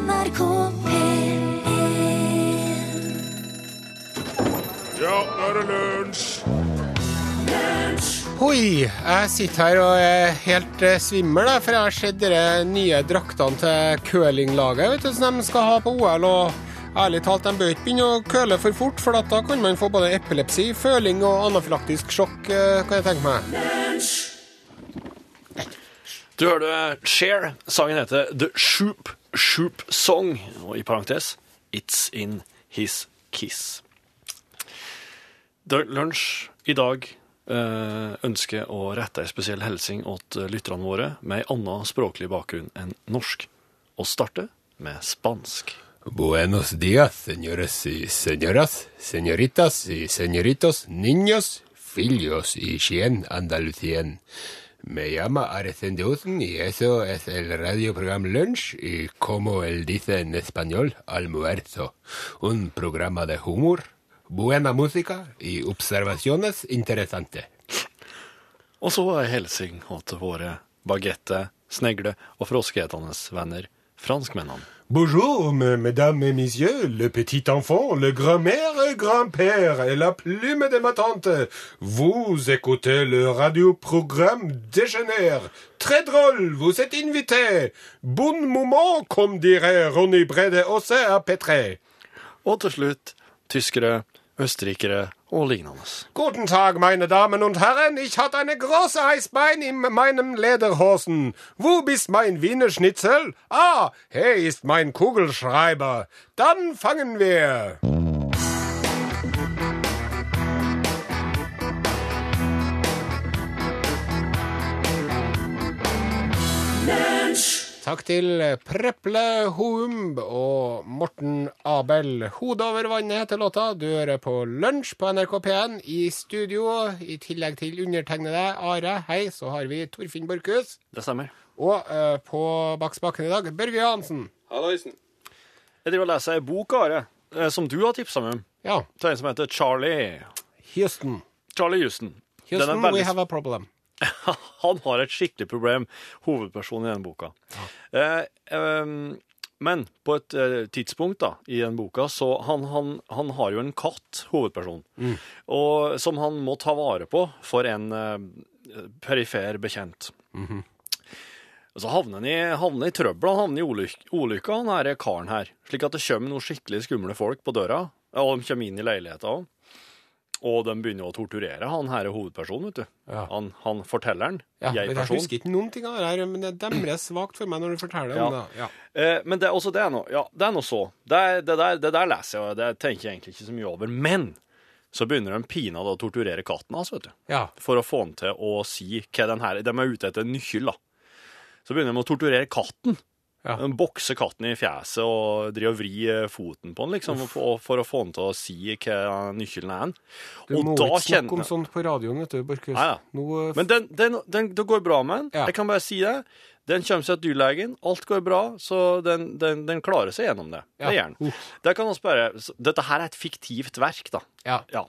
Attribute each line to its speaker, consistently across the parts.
Speaker 1: NRK P1
Speaker 2: Ja, nå er det lunsj!
Speaker 3: Hoi, jeg sitter her og er helt eh, svimmel, da, for jeg har sett de nye draktene til curlinglaget vet du, som de skal ha på OL. og Ærlig talt, de bør ikke begynne å køle for fort, for at da kan man få både epilepsi, føling og anafylaktisk sjokk, eh, kan jeg tenke meg.
Speaker 4: Du hørte Cher. Sangen heter The Shoop Shoop Song, og i parentes It's In His Kiss. Lunsj i dag eh, ønsker å rette en spesiell hilsen til lytterne våre med en annen språklig bakgrunn enn norsk, og starte med spansk.
Speaker 3: Buenos dias, señores y señoras, señoritas y señoritos, niños, filhos y chien andalucien. Me llama Arecende Uzen y eso es el radioprogram Lunch y como él dice en español, almuerzo. Un programa de humor, buena música y observaciones interesantes.
Speaker 4: Og så er hilsing til våre bagette, snegle og froskeetende venner, franskmennene.
Speaker 3: Bonjour, me- mesdames et messieurs, le petit enfant, le grand-mère et grand-père et la plume de ma tante. Vous écoutez le radioprogramme Déjeuner. Très drôle, vous êtes invités. Bon moment, comme dirait Ronny Brede Aase à Petré.
Speaker 4: Og til slutt tyskere, østerrikere og lignende.
Speaker 3: Guten Tag, meine Damen und Herren. Ich hatte eine große Eisbein in meinem Lederhosen. Wo bist mein Wiener Schnitzel? Ah, hier ist mein Kugelschreiber. Dann fangen wir. Takk til Preple Houmb og Morten Abel. Hodet over vannet heter låta. Du hører på Lunsj på NRK P1. I studio, i tillegg til undertegnede Are, hei, så har vi Torfinn Borchhus.
Speaker 4: Det stemmer.
Speaker 3: Og uh, på bakspaken i dag, Børge Johansen.
Speaker 4: Jeg driver og leser ei bok, Are, eh, som du har tipsa meg om.
Speaker 3: Ja,
Speaker 4: Det er en som heter Charlie.
Speaker 3: Houston.
Speaker 4: Charlie Houston.
Speaker 3: Houston,
Speaker 4: veldig-
Speaker 3: we have a problem.
Speaker 4: Han har et skikkelig problem, hovedpersonen i den boka. Eh, eh, men på et eh, tidspunkt da, i den boka, så han, han, han har jo en katt, hovedpersonen, og, som han må ta vare på for en eh, perifer bekjent. Og så havner han i, havner i trøbbel, han havner i ulyk, ulykka, han her karen her. Slik at det kommer noen skikkelig skumle folk på døra, og de kommer inn i leiligheta også. Og de begynner å torturere han her er hovedpersonen, vet du.
Speaker 3: Ja.
Speaker 4: Han, han fortelleren,
Speaker 3: Ja, jeg
Speaker 4: jeg-person.
Speaker 3: husker ikke noen ting av det her, men det demrer svakt for meg når du forteller
Speaker 4: Ja.
Speaker 3: om det. Ja.
Speaker 4: Eh, men det, også det er noe, ja, det er noe så. Det, er, det, der, det der leser jeg, og det tenker jeg egentlig ikke så mye over. Men så begynner de pinadø å torturere katten hans, vet du.
Speaker 3: ja.
Speaker 4: For å få han til å si hva den her De er ute etter en nøkkel, da. Så begynner de å torturere katten.
Speaker 3: Ja.
Speaker 4: Bokser katten i fjeset og driver og vrir foten på den, liksom, for, for å få den til å si hva nøkkelen er.
Speaker 3: Du
Speaker 4: Og
Speaker 3: må ikke snakke om sånt på radioen, vet du, Borchhus.
Speaker 4: Ja.
Speaker 3: Nå, eh,
Speaker 4: Men den, den, den, det går bra med den.
Speaker 3: Ja.
Speaker 4: Jeg kan bare si det. Den kommer seg til dyrlegen, alt går bra, så den, den, den klarer seg gjennom det.
Speaker 3: Ja.
Speaker 4: Det gjør den.
Speaker 3: Uh.
Speaker 4: Det kan også bare, Dette her er et fiktivt verk, da.
Speaker 3: ja.
Speaker 4: Ja.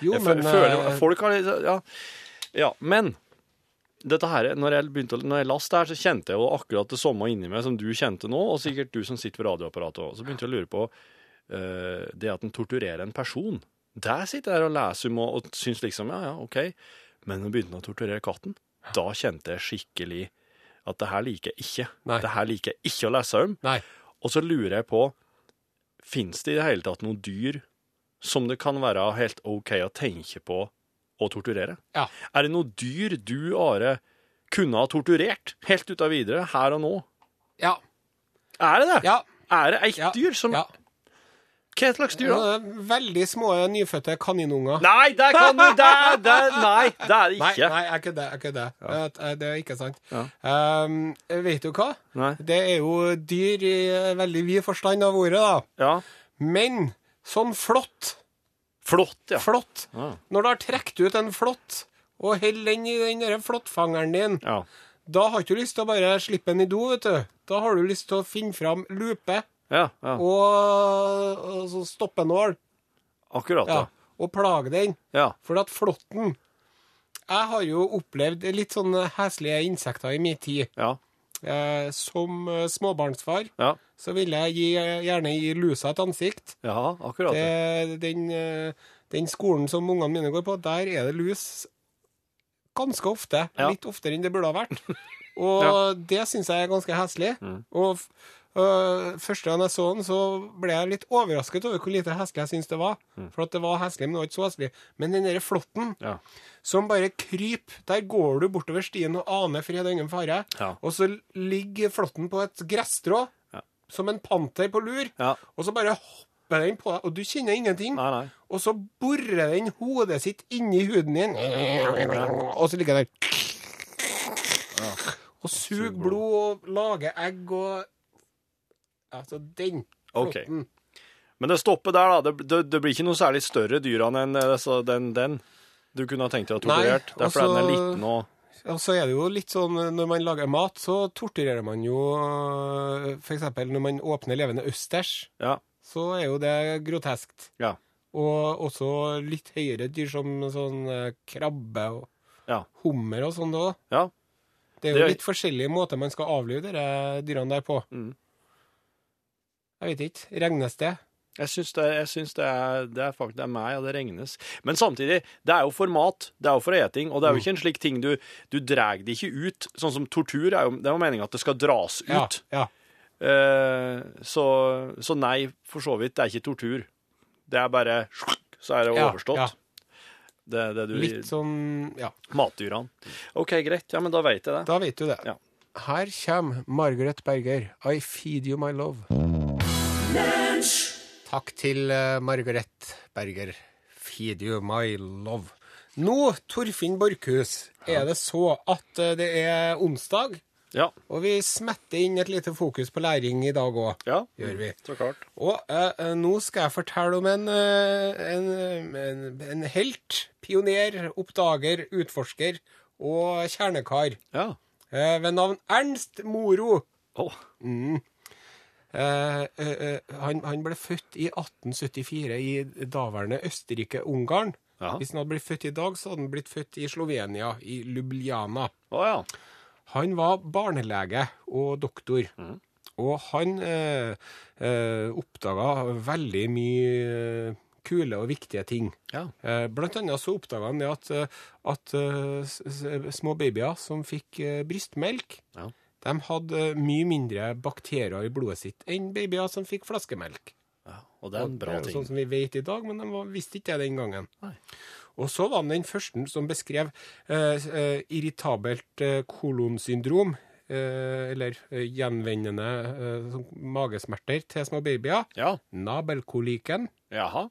Speaker 3: Jo, men
Speaker 4: føler,
Speaker 3: eh,
Speaker 4: folk har litt- ja. ja. Men dette her, når jeg begynte å- når jeg leste her, så kjente jeg jo akkurat det samme inni meg som du kjente nå, og sikkert du som sitter ved radioapparatet òg. Så begynte jeg å lure på uh, det at en torturerer en person. Der sitter jeg og leser om og, og syns liksom ja, ja, OK. Men når begynte å torturere katten, da kjente jeg skikkelig at det her liker jeg ikke.
Speaker 3: Nei.
Speaker 4: Det her liker jeg ikke å lese om.
Speaker 3: Nei.
Speaker 4: Og så lurer jeg på Fins det i det hele tatt noen dyr som det kan være helt OK å tenke på å torturere?
Speaker 3: Ja.
Speaker 4: Er det noe dyr du, Are, kunne ha torturert helt ut av videre, her og nå?
Speaker 3: Ja.
Speaker 4: Er det det?
Speaker 3: Ja.
Speaker 4: Er det et
Speaker 3: Ja.
Speaker 4: dyr som
Speaker 3: ja.
Speaker 4: Hva slags dyr, da?
Speaker 3: Ja, Veldig små nyfødte kaninunger.
Speaker 4: Nei, det kan du det, det, Nei, det er det
Speaker 3: Nei,
Speaker 4: ikke.
Speaker 3: er ikke det. Er ikke Det- Det er ikke sant.
Speaker 4: Ja.
Speaker 3: Um, vet du hva?
Speaker 4: Nei.
Speaker 3: Det er jo dyr i veldig vid forstand av ordet, da.
Speaker 4: Ja.
Speaker 3: Men sånn flått,
Speaker 4: Flott, ja.
Speaker 3: flått
Speaker 4: Ja.
Speaker 3: Når du har trukket ut en flått og holder den i den der flåttfangeren din,
Speaker 4: ja.
Speaker 3: da har ikke du lyst til å bare slippe den i do, vet du. Da har du lyst til å finne fram lupe
Speaker 4: Ja, ja.
Speaker 3: og, og stoppenål
Speaker 4: Akkurat,
Speaker 3: ja,
Speaker 4: ja.
Speaker 3: og plage den.
Speaker 4: Ja.
Speaker 3: For at flåtten Jeg har jo opplevd litt sånne heslige insekter i min tid.
Speaker 4: ja.
Speaker 3: Eh, som eh, småbarnsfar
Speaker 4: Ja.
Speaker 3: så vil jeg gi, gjerne gi lusa et ansikt.
Speaker 4: Ja, akkurat.
Speaker 3: Det, den, eh, den skolen som ungene mine går på, der er det lus ganske ofte.
Speaker 4: Ja.
Speaker 3: Litt oftere enn det burde ha vært. Og det syns jeg er ganske heslig.
Speaker 4: Mm.
Speaker 3: Og øh, første gang jeg så den, så ble jeg litt overrasket over hvor lite heslig jeg syns det var. For at det var heslig, men det var ikke så heslig. Men den derre flåtten
Speaker 4: Mm. Ja.
Speaker 3: som bare kryper, der går du bortover stien og aner fred og ingen fare.
Speaker 4: Ja.
Speaker 3: Og så ligger flåtten på et gresstrå,
Speaker 4: Ja.
Speaker 3: som en panter på lur. Og så bare hopper den på deg, og du kjenner ingenting.
Speaker 4: Nei, nei.
Speaker 3: Og så borer den hodet sitt inni huden din, og så ligger den der. Og suger blod og lager egg og Altså, den flåtten.
Speaker 4: Men det stopper der, da. Det, det, det blir ikke noe særlig større dyr enn eh, den, den du kunne ha tenkt deg å torturere? Det er fordi den er
Speaker 3: altså-
Speaker 4: liten og
Speaker 3: Og så er det jo litt sånn når man lager mat, så torturerer man jo F.eks. For eksempel når man åpner levende østers,
Speaker 4: Ja.
Speaker 3: så er jo det groteskt.
Speaker 4: Ja.
Speaker 3: Og også litt høyere dyr som sånn krabbe og
Speaker 4: Ja.
Speaker 3: hummer og sånn da.
Speaker 4: ja.
Speaker 3: Det er jo
Speaker 4: Det-
Speaker 3: litt forskjellige måter man skal avlive de dyrene der på.
Speaker 4: Mm.
Speaker 3: Jeg vet ikke. Regnes det?
Speaker 4: Jeg syns det, jeg syns det, er, det er faktisk det er meg, og det regnes. Men samtidig, det er jo for mat. Det er jo for eting. Og det er jo ikke en slik ting du Du drar det ikke ut. Sånn som tortur er jo Det er jo meninga at det skal dras ut.
Speaker 3: ja.
Speaker 4: Eh, så, så nei, for så vidt. Det er ikke tortur. Det er bare Så er det overstått.
Speaker 3: ja.
Speaker 4: Det, det du
Speaker 3: Litt sånn Ja.
Speaker 4: Matdyrene. OK, greit. Ja, men da vet jeg det.
Speaker 3: Da vet du det.
Speaker 4: Ja.
Speaker 3: Her kommer Margaret Berger. I feed you my love. Takk til eh, Margaret Berger. Feed you my love. Nå, Torfinn Borchhus, er det så at eh, det er onsdag,
Speaker 4: Ja.
Speaker 3: og vi smetter inn et lite fokus på læring i dag òg.
Speaker 4: ja.
Speaker 3: Gjør vi.
Speaker 4: Så klart.
Speaker 3: Og eh, eh, nå skal jeg fortelle om en, en, en, en helt, pioner, oppdager, utforsker og kjernekar
Speaker 4: Ja.
Speaker 3: eh, ved navn Ernst Moro.
Speaker 4: Å.
Speaker 3: Eh, eh, eh, han, han ble født i 1874 i daværende Østerrike-Ungarn. Hvis han hadde blitt født i dag, så hadde han blitt født i Slovenia, i Ljubljana.
Speaker 4: Oh, ja.
Speaker 3: Han var barnelege og doktor. Og han eh, oppdaga veldig mye kule og viktige ting.
Speaker 4: Ja.
Speaker 3: Eh, blant annet så oppdaga han det at, at små babyer som fikk brystmelk,
Speaker 4: Ja.
Speaker 3: De hadde mye mindre bakterier i blodet sitt enn babyer som fikk flaskemelk.
Speaker 4: ja. Og det er en bra
Speaker 3: Det er
Speaker 4: ting.
Speaker 3: Sånn som vi vet i dag, men de var- visste ikke det den gangen.
Speaker 4: Nei.
Speaker 3: Og så var han den første som beskrev eh, eh, irritabelt eh, kolonsyndrom, eh, eller eh, gjenvendende eh, sånn magesmerter til små babyer.
Speaker 4: Ja.
Speaker 3: Nabelkolikken.
Speaker 4: Jaha.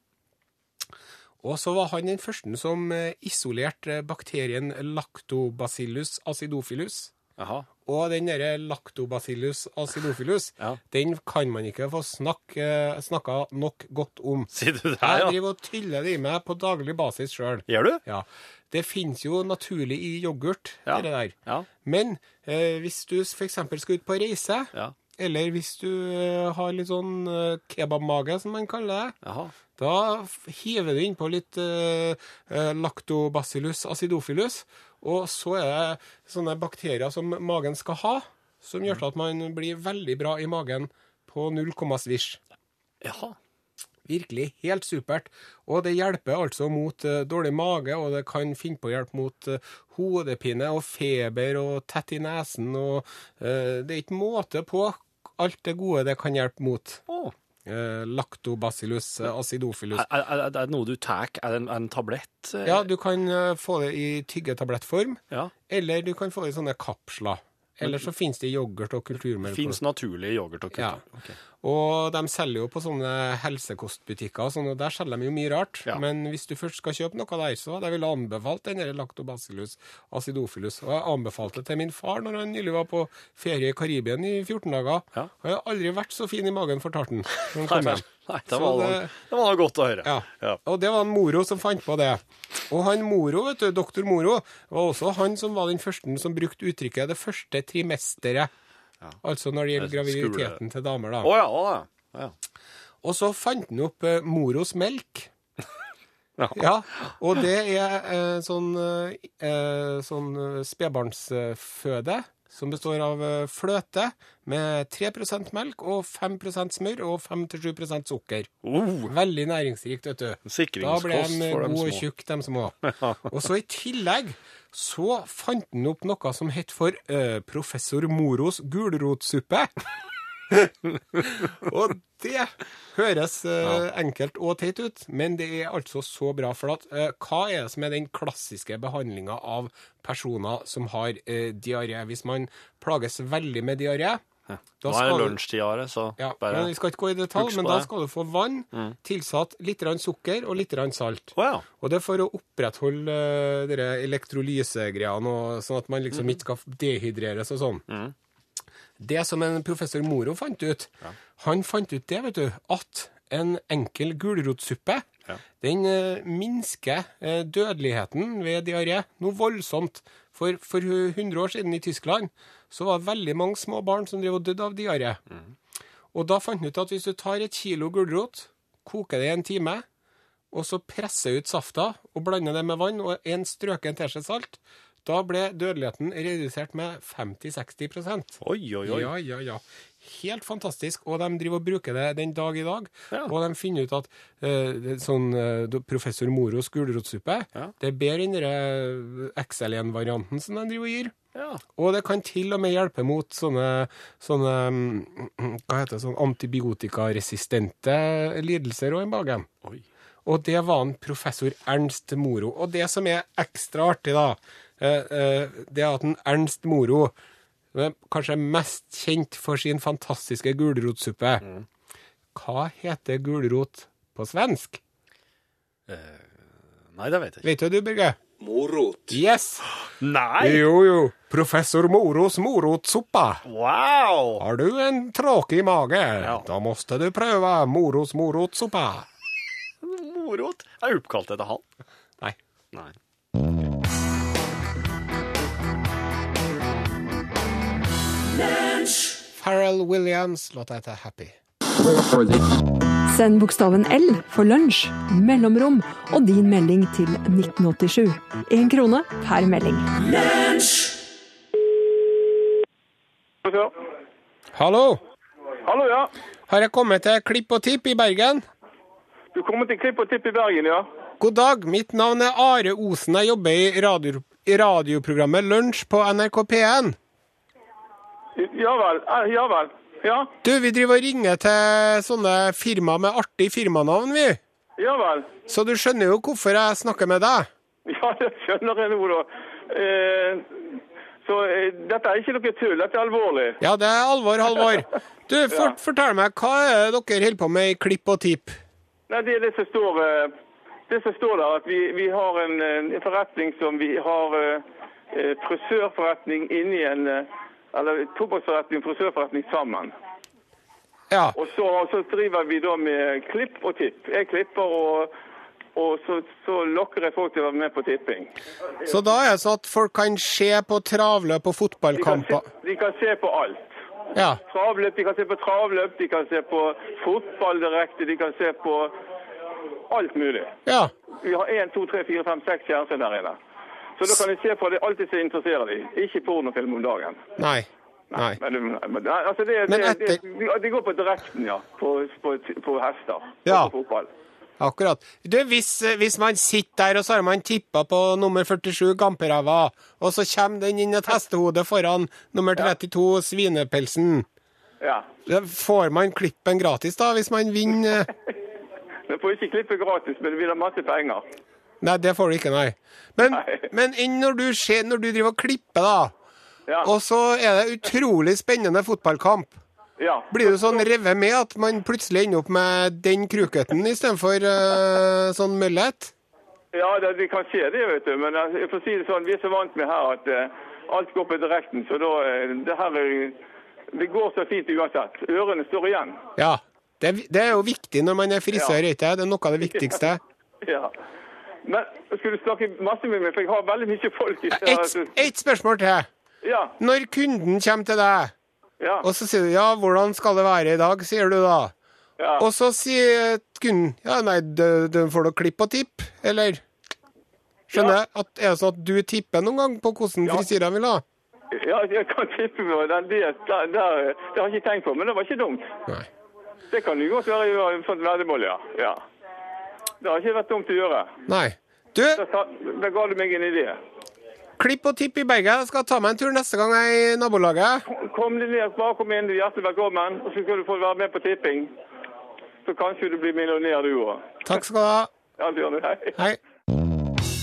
Speaker 3: Og så var han den første som eh, isolerte bakterien lactobacillus acidophilus.
Speaker 4: Jaha.
Speaker 3: Og den derre lactobacillus acidophilus,
Speaker 4: Ja.
Speaker 3: den kan man ikke få snakk, eh, snakka nok godt om.
Speaker 4: Sier du det, ja?
Speaker 3: Jeg driver og tyller det i meg på daglig basis sjøl.
Speaker 4: Gjør du?
Speaker 3: Ja. Det finnes jo naturlig i yoghurt,
Speaker 4: Ja.
Speaker 3: det der.
Speaker 4: Ja.
Speaker 3: Men eh, hvis du f.eks. skal ut på reise,
Speaker 4: Ja.
Speaker 3: eller hvis du eh, har litt sånn eh, kebabmage, som man kaller det,
Speaker 4: Jaha.
Speaker 3: Da hiver du innpå litt eh, eh, lactobacillus acidophilus, og så er det sånne bakterier som magen skal ha, som gjør til at man blir veldig bra i magen på null komma svisj.
Speaker 4: Jaha.
Speaker 3: Virkelig helt supert. Og det hjelper altså mot uh, dårlig mage, og det kan finne på hjelp mot uh, hodepine og feber og tett i nesen, og uh, det er ikke måte på alt det gode det kan hjelpe mot.
Speaker 4: Å.
Speaker 3: Eh, lactobacillus eh, acidophilus.
Speaker 4: Er, er, er det noe du tar? Er det en, en tablett?
Speaker 3: Ja, du kan eh, få det i tyggetablettform,
Speaker 4: ja.
Speaker 3: eller du kan få det i sånne kapsler. Eller så finnes det yoghurt og kulturmelk.
Speaker 4: finnes naturlig yoghurt og
Speaker 3: Ja.
Speaker 4: Okay.
Speaker 3: Og de selger jo på sånne helsekostbutikker, og sånn, og der selger de jo mye rart.
Speaker 4: Ja.
Speaker 3: Men hvis du først skal kjøpe noe der, så jeg ville anbefalt den lactobacillus acidophilus. Og jeg anbefalte det til min far når han nylig var på ferie i Karibien i 14 dager.
Speaker 4: Ja.
Speaker 3: Og jeg har aldri vært så fin i magen, fortalte han.
Speaker 4: Nei, det var,
Speaker 3: det-
Speaker 4: det var godt å høre.
Speaker 3: Ja.
Speaker 4: Ja.
Speaker 3: Og det var en Moro som fant på det. Og han Moro, vet du, doktor Moro, var også han som var den første som brukte uttrykket 'det første trimesteret'. Altså når det gjelder
Speaker 4: er skole-
Speaker 3: graviditeten til damer, da.
Speaker 4: Oh, ja, oh, ja. ja.
Speaker 3: Og så fant han opp eh, Moros melk.
Speaker 4: Ja.
Speaker 3: Ja, og det er eh, sånn, eh, sånn spedbarnsføde som består av eh, fløte med 3% melk og 5% smør og 5-7% sukker.
Speaker 4: Oh,
Speaker 3: Veldig næringsrikt, vet du. Sikringskost for
Speaker 4: dem
Speaker 3: små.
Speaker 4: Da ble de
Speaker 3: gode og tjukke, de små. Og så i tillegg så fant han opp noe som het for uh, professor Moros gulrotsuppe. og det høres eh, enkelt og teit ut, men det er altså så bra. For at, uh, hva er det som er den klassiske behandlinga av personer som har uh, diaré? Hvis man plages veldig med diaré, ja.
Speaker 4: Nå er det
Speaker 3: skal du-
Speaker 4: lunsjtid, Are, så
Speaker 3: ja,
Speaker 4: bare
Speaker 3: men Vi skal ikke gå i detalj, men da.
Speaker 4: Mm.
Speaker 3: skal du få vann tilsatt litt sukker og litt salt.
Speaker 4: Oh, ja.
Speaker 3: Og det er for å opprettholde uh, elektrolysegreiene, sånn at man liksom
Speaker 4: Mm.
Speaker 3: ikke skal dehydreres og sånn. Det som en professor Moro fant ut, han fant ut det, vet du, at en enkel gulrotsuppe
Speaker 4: Ja.
Speaker 3: den eh, minsker eh, dødeligheten ved diaré noe voldsomt. For, for 100 år siden i Tyskland så var det veldig mange små barn som drev og døde av diaré. Og da fant han ut at hvis du tar et kilo gulrot, koker det i en time, og så presser ut safta og blander det med vann og en strøken teskje salt, da ble dødeligheten redusert med 50-60%
Speaker 4: Oi, oi, oi.
Speaker 3: Ja, ja, ja. Helt fantastisk. Og de driver og bruker det den dag i dag.
Speaker 4: Ja.
Speaker 3: Og de finner ut at uh, sånn uh, professor Moros gulrotsuppe
Speaker 4: Ja.
Speaker 3: det er bedre enn den XL1-varianten som de driver og gir.
Speaker 4: Ja.
Speaker 3: Og det kan til og med hjelpe mot sånne, sånne hva heter det, sånn antibiotikaresistente lidelser òg i magen. Og det var en professor Ernst Moro. Og det som er ekstra artig, da, eh, eh, det er at en Ernst Moro er kanskje mest kjent for sin fantastiske gulrotsuppe. Hva heter gulrot på svensk?
Speaker 4: Nei, det vet jeg ikke.
Speaker 3: Vet du du, Birge?
Speaker 2: Morot.
Speaker 3: Yes!
Speaker 4: Nei!
Speaker 3: Jo, jo. Professor Moros morotsuppa.
Speaker 4: Wow!
Speaker 3: Har du en tråkig mage,
Speaker 4: Ja.
Speaker 3: da måste du prøve Moros morotsuppa.
Speaker 4: Morot. Er oppkalt etter han?
Speaker 3: Nei.
Speaker 4: Nei.
Speaker 3: Pharrell Williams, låta heter Happy.
Speaker 5: Send bokstaven L for lunsj, mellomrom og din melding til 1987. Én krone per melding.
Speaker 6: Lunch.
Speaker 3: Hallo!
Speaker 6: Hallo, ja.
Speaker 3: Har jeg kommet til Klipp og Tipp i Bergen?
Speaker 6: Du kommer til Klipp og Tipp i Bergen, ja?
Speaker 3: God dag, mitt navn er Are Osen. Jeg jobber i, radio, radioprogrammet Lunsj på NRK P1.
Speaker 6: Ja vel. eh, Ja vel. Ja,
Speaker 3: Du, vi driver og ringer til sånne firma med artig firmanavn, vi.
Speaker 6: ja vel.
Speaker 3: Så du skjønner jo hvorfor jeg snakker med deg.
Speaker 6: Ja, det skjønner jeg nå, da. Eh, så eh, dette er ikke noe tull. Dette er alvorlig.
Speaker 3: Ja, det er alvor, Halvor. Du, for, fortell meg, hva er det dere holder på med i Klipp og Tip?
Speaker 6: Nei, det er det som står eh, Det som står der, at vi, vi har en, en forretning som vi har eh, eh, frisørforretning inni en eh, Eller tobakksforretning og frisørforretning sammen.
Speaker 3: Ja,
Speaker 6: Og så, så driver vi da med klipp og tipp. Jeg klipper, og, og så, så lokker jeg folk til å være med på tipping.
Speaker 3: Så da er det sånn at folk kan se på travløp og
Speaker 6: De
Speaker 3: fotballkamper?
Speaker 6: de kan se på alt.
Speaker 3: Ja.
Speaker 6: Travløp, de kan se på travløp, de kan se på fotball direkte, de kan se på alt mulig.
Speaker 3: ja.
Speaker 6: Vi har én, to, tre, fire, fem, seks fjernsynsyn der inne. Så da kan du se på det alltid som interesserer deg, Ikke pornofilm om dagen.
Speaker 3: Nei. Nei.
Speaker 6: Men, men, altså det, det,
Speaker 3: etter-
Speaker 6: det, det, de går på direkten, ja. På, på, på hester.
Speaker 3: Ja.
Speaker 6: På fotball.
Speaker 3: Akkurat. Du, hvis, hvis man sitter der og så har man tippa på nummer 47 Gamperava, og så kommer den inn et hestehode foran nummer 32 Svinepelsen,
Speaker 6: Ja.
Speaker 3: får man klippen gratis da, hvis man vinner?
Speaker 6: Man får ikke klippen gratis, men det blir masse penger.
Speaker 3: Nei, det får du ikke, nei. Men, men når du, ser, når du driver og klipper, da,
Speaker 6: Ja.
Speaker 3: og så er det utrolig spennende fotballkamp,
Speaker 6: ja.
Speaker 3: blir du sånn revet med at man plutselig ender opp med den kruketen istedenfor uh, sånn møllet?
Speaker 6: Ja, det, det kan skje det, vet du. Men jeg får si det sånn, vi er så vant med her at uh, alt går på direkten. Så da uh, det her er, Det går så fint uansett. Ørene står igjen.
Speaker 3: Ja. Det, det er jo viktig når man er frisør,
Speaker 6: Ja.
Speaker 3: ikke det? Det er noe av det viktigste.
Speaker 6: Ja. Men skulle du snakke masse med meg, for jeg har veldig mye folk i
Speaker 3: Ett et spørsmål til.
Speaker 6: Ja.
Speaker 3: Når kunden kommer til deg,
Speaker 6: Ja.
Speaker 3: og så sier du 'ja, hvordan skal det være i dag', sier du da.
Speaker 6: ja.
Speaker 3: Og så sier kunden 'ja, nei, du, får da klipp og tipp', eller? Skjønner
Speaker 6: Ja.
Speaker 3: jeg? At, er det sånn at du tipper noen gang på hvordan
Speaker 6: Ja.
Speaker 3: frisyre jeg vil ha?
Speaker 6: Ja, jeg kan tippe på den. Det, der, der, det har jeg ikke tenkt på, men det var ikke dumt.
Speaker 3: Nei.
Speaker 6: Det kan jo godt være en sånn veddemål, ja. ja. Det har ikke vært dumt å gjøre.
Speaker 3: Nei. Du,
Speaker 6: Da, ga du meg en idé.
Speaker 3: klipp og tipp i begge. Jeg skal ta meg en tur neste gang jeg er i nabolaget.
Speaker 6: Kom deg ned, bare kom inn, du er hjertelig velkommen. Og så skal du få være med på tipping. Så kanskje du blir millionær du òg.
Speaker 3: Takk skal du ha.
Speaker 6: Ja, du gjør det. hei.
Speaker 3: Hei.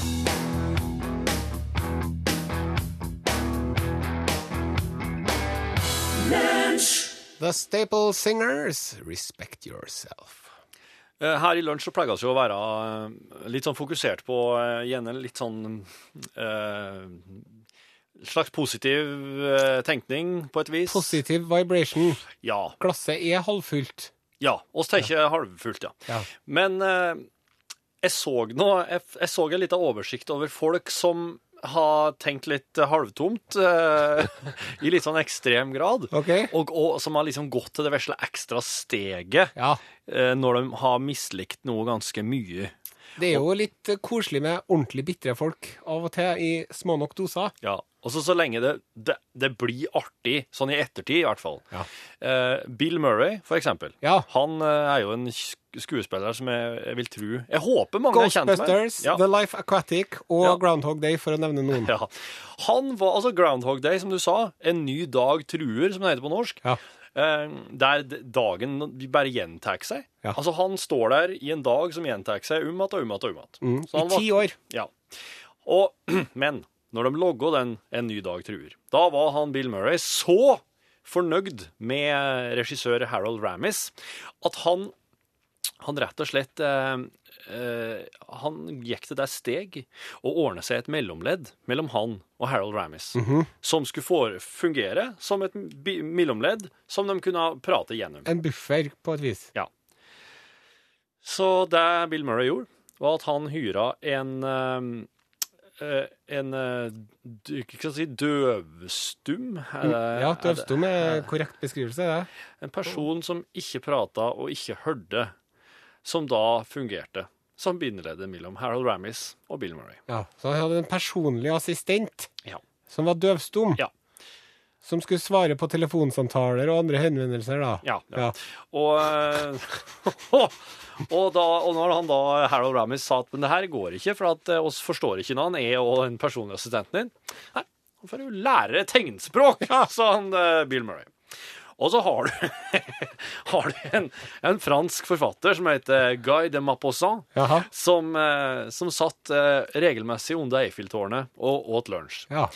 Speaker 3: The Staple Singers, Respect Yourself.
Speaker 4: Eh, Her i lunsj så pleier vi å være eh, litt sånn fokusert på eh, gjerne litt sånn eh, slags positiv tenkning, på et vis.
Speaker 3: Positive vibration.
Speaker 4: Ja.
Speaker 3: Glasset er halvfullt.
Speaker 4: Ja. oss tenker halvfullt, ja.
Speaker 3: Ja.
Speaker 4: Men eh, jeg så nå Jeg, jeg så en liten oversikt over folk som har tenkt litt halvtomt, uh, i litt sånn ekstrem grad.
Speaker 3: okay.
Speaker 4: Og, og som har liksom gått til det vesle ekstra steget
Speaker 3: Ja.
Speaker 4: uh, når de har mislikt noe ganske mye.
Speaker 3: Det er jo litt eh, koselig med ordentlig bitre folk av og til, i små nok doser.
Speaker 4: Ja, og så lenge det, det, det blir artig, sånn i ettertid i hvert fall.
Speaker 3: Ja.
Speaker 4: Eh, Bill Murray, for eksempel.
Speaker 3: Ja.
Speaker 4: Han eh, er jo en skuespiller som jeg, jeg vil tro Jeg håper mange er kjent med.
Speaker 3: Ghostbusters,
Speaker 4: Ja.
Speaker 3: The Life Aquatic og. Groundhog Day, for å nevne noen.
Speaker 4: Ja. Han var altså Groundhog Day, som du sa. En ny dag truer, som det heter på norsk.
Speaker 3: Ja.
Speaker 4: Eh, der dagen bare gjentar seg. Altså, han står der i en dag som gjentar seg um igjen og um igjen. um.
Speaker 3: Mm, I ti år.
Speaker 4: Ja. Og, men når de logga den En ny dag truer, da var han Bill Murray så fornøyd med regissør Harold Ramis at han, han rett og slett eh, eh, Han gikk til det steg og ordne seg et mellomledd mellom han og Harold Ramis, som skulle fungere som et mellomledd som de kunne prate gjennom.
Speaker 3: En buffer, på et vis.
Speaker 4: Ja. Så det Bill Murray gjorde, var at han hyra en eh, en ikke d- hva skal si, døvstum er det-
Speaker 3: Mm, Ja,
Speaker 4: er det-
Speaker 3: er korrekt beskrivelse, det.
Speaker 4: En person som ikke prata og ikke hørte, som da fungerte som bindeleddet mellom Harold Ramis og Bill Murray.
Speaker 3: Ja, Så han hadde en personlig assistent
Speaker 4: Ja.
Speaker 3: som var døvstum.
Speaker 4: Ja.
Speaker 3: Som skulle svare på telefonsamtaler og andre henvendelser, da.
Speaker 4: Ja, ja. Og, eh, og, da, og når han da, Harold Ramis sa at men det her går ikke, for at eh, oss forstår ikke når han er og den personlige assistenten din. Nei, han får jo lære tegnspråk, sa han eh, Bill Murray. Og så har du, har du en, en fransk forfatter som heter Guy de Maupassant, som, eh, som satt eh, regelmessig under Eiffeltårnet og åt lunsj.
Speaker 3: Ja.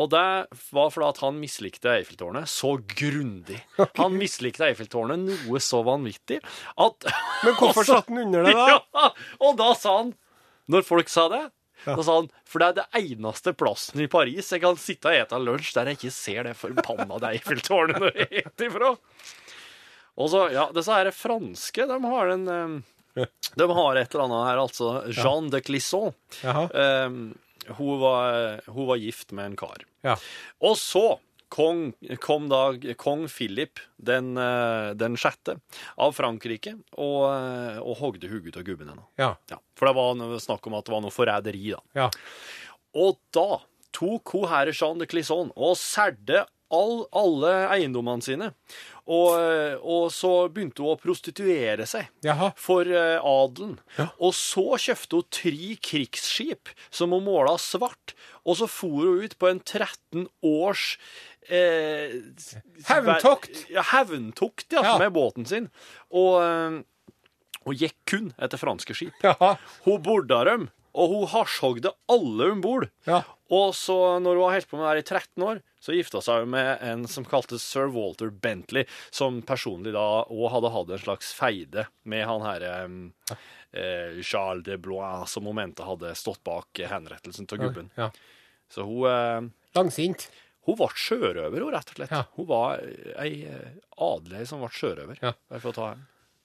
Speaker 4: Og det var fordi at han mislikte Eiffeltårnet så grundig. Han mislikte Eiffeltårnet noe så vanvittig at
Speaker 3: Men hvorfor satt han under det, da?
Speaker 4: Ja, og da sa han, når folk sa det, da sa han For det er det eneste plassen i Paris jeg kan sitte og ete lunsj der jeg ikke ser det forbanna Eiffeltårnet når jeg eter ifra. Og så, ja, disse her franske, de har en eh, De har et eller annet her, altså. Jeanne de Clisson. Eh, hun, var, hun var gift med en kar.
Speaker 3: Ja.
Speaker 4: Og så kong, kom da kong Philip den, eh, den sjette av Frankrike og, eh, og hogde hodet av gubben hennes.
Speaker 3: Ja.
Speaker 4: Ja, for det var snakk om at det var noe forræderi, da.
Speaker 3: ja.
Speaker 4: Og da tok hun herre Jean de Clisson og særde all, alle eiendommene sine. Og, eh, og så begynte hun å prostituere seg
Speaker 3: Jaha.
Speaker 4: for adelen. Og så kjøpte hun tre krigsskip som hun måla svart, og så for hun ut på en 13 års eh,
Speaker 3: Hevntokt.
Speaker 4: Ja, hevntokt, ja,
Speaker 3: Ja.
Speaker 4: med båten sin. Og, eh, og gikk kun etter franske skip.
Speaker 3: Ja.
Speaker 4: Hun borda dem, og hun hasjhogde alle om bord.
Speaker 3: Ja.
Speaker 4: Og så, når hun har holdt på med det her i 13 år, så gifta seg med en som kaltes sir Walter Bentley, som personlig da òg hadde hatt en slags feide med han herre eh, Charles de Blois, som hun mente hadde stått bak henrettelsen av gubben.
Speaker 3: Ja.
Speaker 4: Så hun, eh,
Speaker 3: Langsint.
Speaker 4: Hun ble sjørøver, hun, rett og slett.
Speaker 3: Ja.
Speaker 4: Hun var ei eh, adelig som ble sjørøver.
Speaker 3: Ja.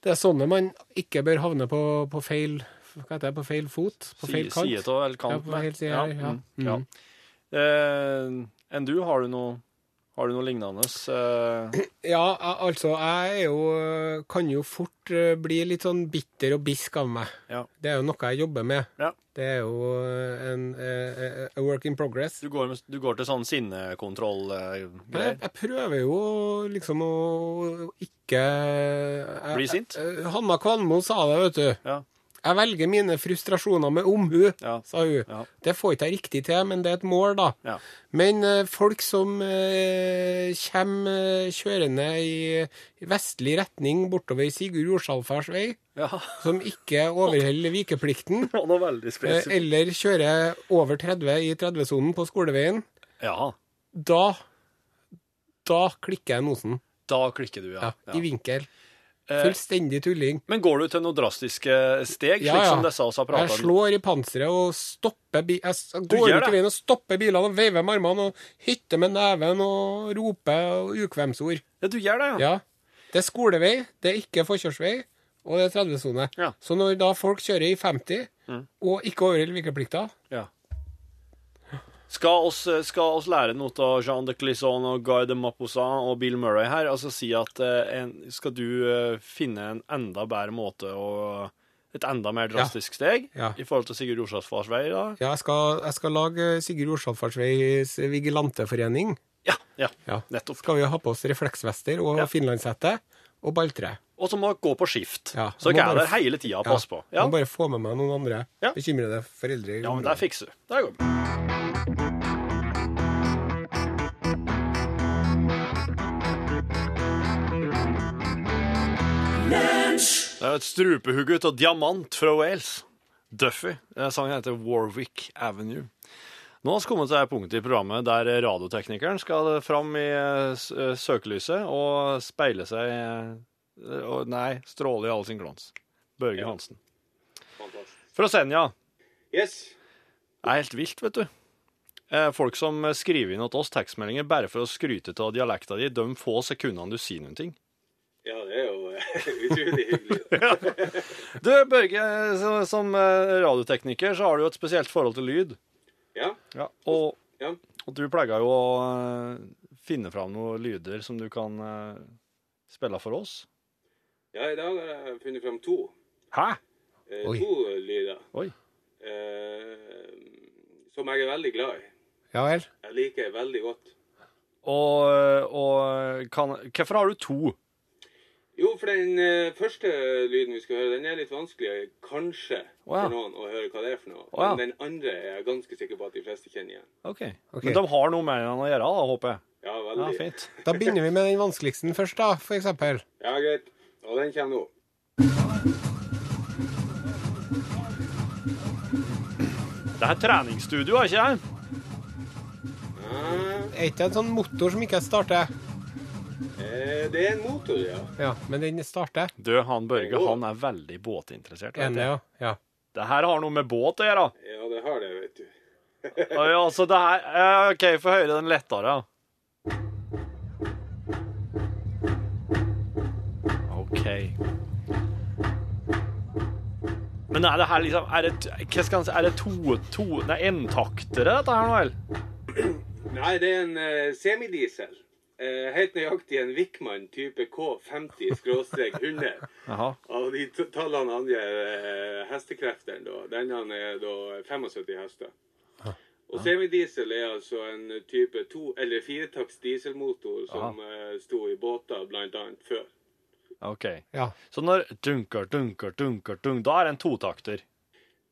Speaker 3: Det er sånne man ikke bør havne på, på feil hva heter det, på feil fot? På feil kant?
Speaker 4: Side av eller kant.
Speaker 3: Ja, på feil side,
Speaker 4: ja.
Speaker 3: ja.
Speaker 4: mm, ja. Eh, enn du, har du noe Har du noe lignende? eh,
Speaker 3: Ja, altså, jeg jo Kan jo fort eh, bli litt sånn bitter og bisk av meg.
Speaker 4: Ja.
Speaker 3: Det er jo noe jeg jobber med.
Speaker 4: Ja.
Speaker 3: Det er jo eh, en eh, a work in progress.
Speaker 4: Du går, du går til sånn
Speaker 3: Jeg,
Speaker 4: sinnekontroll-greier?
Speaker 3: jeg prøver jo liksom å ikke jeg-
Speaker 4: Bli sint?
Speaker 3: jeg- Hanna Kvanmo sa det, vet du.
Speaker 4: Ja.
Speaker 3: Jeg velger mine frustrasjoner med omhu,
Speaker 4: Ja.
Speaker 3: sa hun.
Speaker 4: Ja.
Speaker 3: Det får ikke jeg riktig til, men det er et mål, da.
Speaker 4: Ja.
Speaker 3: Men eh, folk som eh, kommer eh, kjørende i, i vestlig retning bortover Sigurd Jorsalfars vei,
Speaker 4: ja.
Speaker 3: som ikke overholder vikeplikten, eh, eller kjører over 30 i 30-sonen på skoleveien,
Speaker 4: Ja.
Speaker 3: da da klikker jeg nosen.
Speaker 4: Da klikker du,
Speaker 3: ja. I vinkel.
Speaker 4: Eh,
Speaker 3: Fullstendig tulling.
Speaker 4: Men går du til noen drastiske steg,
Speaker 3: Ja,
Speaker 4: slik som disse oss har
Speaker 3: Jeg slår i panseret og stopper bi Jeg går ut i veien og stopper bilene og veiver med armene og hytter med neven og roper ukvemsord.
Speaker 4: Ja, du gjør det, ja.
Speaker 3: Ja. Det er skolevei, det er ikke forkjørsvei, og det er 30-sone.
Speaker 4: Ja. Mm.
Speaker 3: Så når da folk kjører i 50 og ikke overholder vikeplikta
Speaker 4: ja. Skal oss, skal oss lære noe av Jean de Clisson og Guy de Maupassant og Bill Murray her? Altså si at eh, en, skal du eh, finne en enda bedre måte og Et enda mer drastisk steg
Speaker 3: Ja.
Speaker 4: i forhold til Sigurd Jorsalfars vei? da?
Speaker 3: Ja, jeg skal, jeg skal lage Sigurd Jorsalfarsveis vigilanteforening.
Speaker 4: Ja, ja,
Speaker 3: Ja.
Speaker 4: nettopp.
Speaker 3: Skal vi ha på oss refleksvester og
Speaker 4: Ja.
Speaker 3: finlandshette og balltre.
Speaker 4: Og så må gå på skift.
Speaker 3: Ja,
Speaker 4: så
Speaker 3: jeg
Speaker 4: er der hele tida og passer på. Ja.
Speaker 3: Må bare få med meg noen andre
Speaker 4: Ja.
Speaker 3: bekymrede foreldre.
Speaker 4: ja, men
Speaker 3: der
Speaker 4: det fikser du. Det går bra. Det er et strupehugg ut av diamant fra Wales. Duffy. Sangen heter Warwick Avenue. Nå har vi kommet til det punktet i programmet der radioteknikeren skal fram i eh, eh, søkelyset og speile seg eh, og- Nei, stråle i all sin glans. Børge Hansen. Fra Senja.
Speaker 7: Yes.
Speaker 4: Det er helt vilt, vet du. Eh, Folk som skriver inn til oss tekstmeldinger bare for å skryte av dialekta di, de få sekundene du sier noen ting.
Speaker 7: Ja, det er jo eh, utrolig hyggelig.
Speaker 4: Du, Børge, som eh, radiotekniker så har du jo et spesielt forhold til lyd.
Speaker 7: Ja.
Speaker 4: Ja, og,
Speaker 7: Ja.
Speaker 4: og du pleier jo å eh, finne fram noen lyder som du kan eh, spille for oss.
Speaker 7: Ja, i dag har jeg funnet fram to.
Speaker 4: Hæ?
Speaker 7: Eh,
Speaker 3: Oi.
Speaker 7: to lyder.
Speaker 4: Oi.
Speaker 7: Eh, som jeg er veldig glad i.
Speaker 3: Ja vel.
Speaker 7: Jeg liker veldig godt.
Speaker 4: Og, eh, og kan, hvorfor har du to?
Speaker 7: Jo, for den eh, første lyden vi skal høre, den er litt vanskelig, kanskje,
Speaker 4: ja.
Speaker 7: for noen å høre hva det er for noe.
Speaker 4: Ja.
Speaker 7: Men den andre er jeg ganske sikker på at de fleste kjenner igjen.
Speaker 4: Ok.
Speaker 3: Ok.
Speaker 4: Men de har noe med den å gjøre, da, håper jeg.
Speaker 7: Ja,
Speaker 4: Ja,
Speaker 7: veldig.
Speaker 4: fint.
Speaker 3: Da begynner vi med den vanskeligste først, da, for eksempel.
Speaker 7: Ja, greit. Og den kommer nå.
Speaker 4: Det er treningsstudio, er ikke det?
Speaker 3: Er ikke det en sånn motor som ikke starter?
Speaker 7: eh, det er en motor, ja.
Speaker 3: Ja, men den starter.
Speaker 4: Du, han Børge, han er veldig båtinteressert. vet
Speaker 3: Enig,
Speaker 4: du.
Speaker 3: ja. ja.
Speaker 4: Det her har noe med båt å gjøre.
Speaker 7: Ja, det har det, vet du.
Speaker 4: Ja, så det her eh, OK, få høre den lettere. Men er det her liksom Er det, er det to, to Nei, entaktere, dette her nå, vel?
Speaker 7: Nei, det er en uh, semidiesel. Uh, helt nøyaktig en Wickman type K50-100.
Speaker 4: Jaha.
Speaker 7: Av de tallene angir uh, hestekreftene, da. Denne er da 75 hester. Og semidiesel er altså en type to- eller firetakts dieselmotor som uh, sto i båter annet før.
Speaker 4: OK.
Speaker 3: ja.
Speaker 4: Så når dunker, dunker, dunker, dunk, da er det en totakter.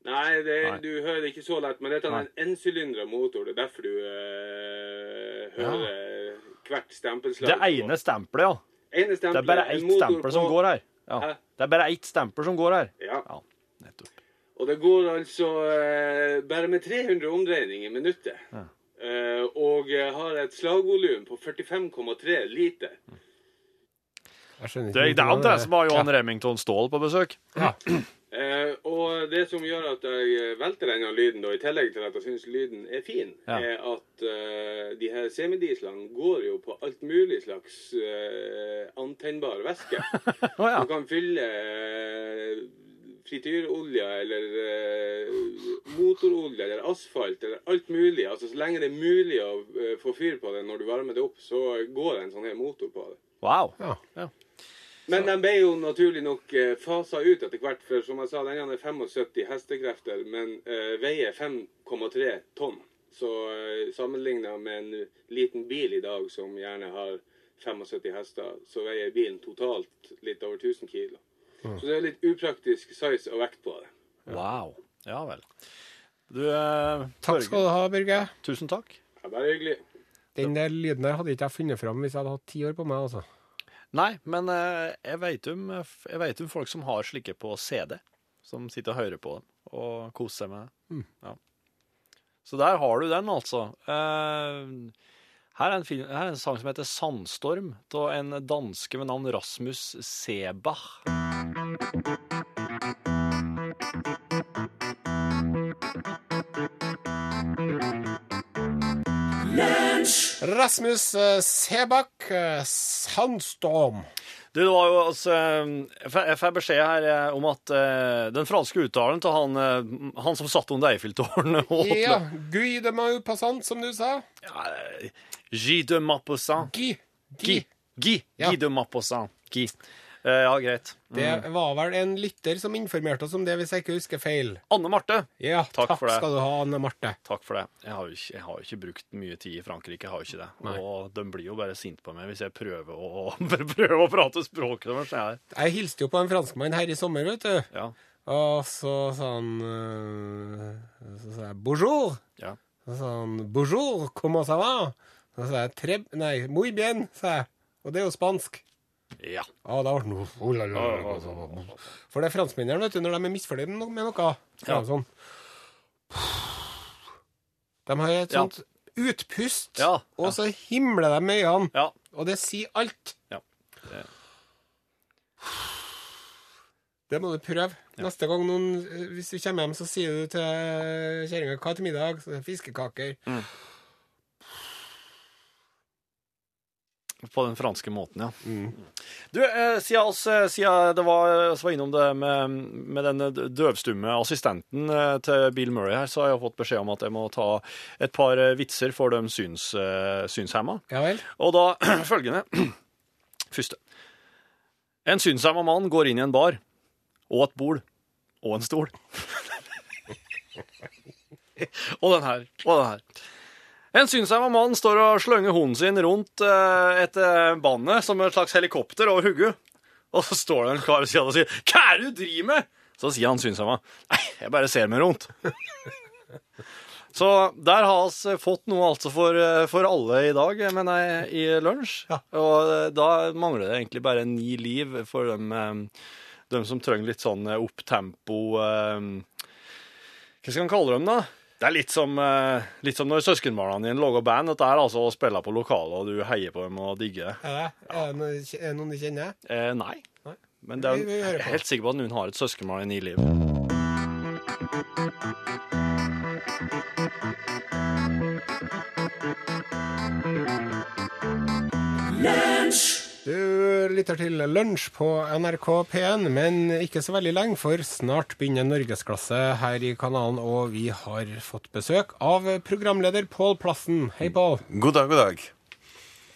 Speaker 7: Nei, det,
Speaker 4: Nei.
Speaker 7: du hører det ikke så lett, men dette er en ensylindra motor. Det er derfor du eh, hører hvert stempelslag.
Speaker 4: Det ene stempelet, ja.
Speaker 7: ene
Speaker 4: Det er bare ett
Speaker 7: stempel
Speaker 4: stempel som går her. Ja. Det er bare ett stempel som går her.
Speaker 7: Ja.
Speaker 4: Ja, nettopp.
Speaker 7: Og det går altså eh, bare med 300 omdreininger i minuttet. Eh, og eh, har et slagvolum på 45,3 liter.
Speaker 4: Det, det er
Speaker 3: noe av
Speaker 4: som har Johan
Speaker 3: Ja.
Speaker 4: Remington Ståhl på besøk.
Speaker 7: Eh, og det som gjør at jeg velter denne lyden, da, i tillegg til at jeg syns lyden er fin,
Speaker 4: Ja.
Speaker 7: er at eh, de her semidieslene går jo på alt mulig slags eh, antennbar væske.
Speaker 4: oh, ja.
Speaker 7: Du kan fylle eh, frityrolje eller uh, motorolje eller asfalt eller alt mulig. Altså Så lenge det er mulig å eh, få fyr på det når du varmer det opp, så går det en sånn her motor på det.
Speaker 4: Wow.
Speaker 3: Ja. Ja.
Speaker 7: Men de ble jo naturlig nok eh, fasa ut etter hvert, for som jeg sa, den er 75 hestekrefter, men uh, veier 5,3 tonn. Så uh, sammenligna med en liten bil i dag som gjerne har 75 hester, så veier bilen totalt litt over 1000 kilo. Så det er litt upraktisk size og vekt på det.
Speaker 4: Wow. Ja vel. Du, uh,
Speaker 3: Takk skal du ha, Børge.
Speaker 4: tusen takk.
Speaker 7: Ja, bare hyggelig.
Speaker 3: Den der lyden der hadde ikke jeg funnet fram hvis jeg hadde hatt ti år på meg. altså.
Speaker 4: Nei, men eh, jeg vet om, om folk som har slike på CD, som sitter og hører på dem og koser seg med det. Ja. Så der har du den, altså. Eh, her, er en film, her er en sang som heter 'Sandstorm', av en danske med navn Rasmus Sebach.
Speaker 3: Rasmus eh, Sebakk, eh, Sandstorm.
Speaker 4: Du, det var jo altså Jeg får- beskjed her eh, om at eh, den franske uttalen til han, eh, han som satt under Eiffeltårnet
Speaker 3: Ja, Guy de Maupassant, som du sa.
Speaker 4: Ja, Guy de Maupassant.
Speaker 3: Guy.
Speaker 4: Guy. Guy.
Speaker 3: Ja.
Speaker 4: Guy de Maupassant. Guy. Eh, ja, greit.
Speaker 3: Det var vel en lytter som informerte oss om det, hvis jeg ikke husker feil.
Speaker 4: Anne Marte.
Speaker 3: Ja,
Speaker 4: Takk
Speaker 3: takk,
Speaker 4: for det.
Speaker 3: skal du ha, Anne Marte.
Speaker 4: Takk for det. Jeg har jo ikke, har ikke brukt mye tid i Frankrike. Jeg har jo ikke det.
Speaker 3: Nei.
Speaker 4: Og de blir jo bare sinte på meg hvis jeg prøver å, prøver å prate språket deres. Jeg,
Speaker 3: Jeg hilste jo på en franskmann her i sommer, vet du.
Speaker 4: ja.
Speaker 3: Og så sa han øh, Så sa jeg 'bonjour'.
Speaker 4: Ja.
Speaker 3: Så sa han 'bonjour, comment ça va?' Så sa jeg tre, Nei, 'muy bien', sa jeg. Og det er jo spansk.
Speaker 4: Ja.
Speaker 3: Ah, da ble han oh, la, la, la. For det er franskmennene, vet du, når de er misfornøyd med noe,
Speaker 4: Ja.
Speaker 3: de sånn De har et
Speaker 4: Ja.
Speaker 3: sånt utpust,
Speaker 4: Ja, ja.
Speaker 3: og så himler de med øynene.
Speaker 4: ja.
Speaker 3: Og det sier alt.
Speaker 4: Ja.
Speaker 3: Det må du prøve. Neste gang noen, hvis du kommer hjem, så sier du til kjerringa 'hva til middag?' Så det er fiskekaker.
Speaker 4: På den franske måten, ja. Du, eh, siden, oss, eh, siden det var, var innom det med, med den døvstumme assistenten eh, til Bill Murray her, så har jeg fått beskjed om at jeg må ta et par vitser for de syns, synshemma.
Speaker 3: Ja vel?
Speaker 4: Og da følgende. Første. En synshemma mann går inn i en bar, og et bol. og en stol. og den her, og den her. En synsheima mann står og slynger hunden sin rundt eh, et bane som et slags helikopter over hodet. Og så står det en kar ved siden og sier 'Hva er det du driver med?' Så sier han synsheima 'Nei, jeg bare ser meg rundt'. Så der har vi fått noe altså for, eh, for alle i dag, mener jeg, i lunsj.
Speaker 3: Ja.
Speaker 4: Og eh, da mangler det egentlig bare ni liv for dem, eh, dem som trenger litt sånn eh, opptempo eh, Hva skal man kalle dem, da? Det er litt som, eh, litt som når søskenbarna dine lager band. Dette er altså å spille på lokalet, og du heier på dem og digger det.
Speaker 3: Det, er det noen, du kjenner?
Speaker 4: Eh, nei.
Speaker 3: Nei.
Speaker 4: Men det er, jeg er helt sikker på at noen har et søskenbarn i livet. liv.
Speaker 3: Du lytter til Lunsj på NRK P1, men ikke så veldig lenge, for snart begynner Norgesklasse her i kanalen, og vi har fått besøk av programleder Pål Plassen. Hei, Pål.
Speaker 8: God dag, god dag.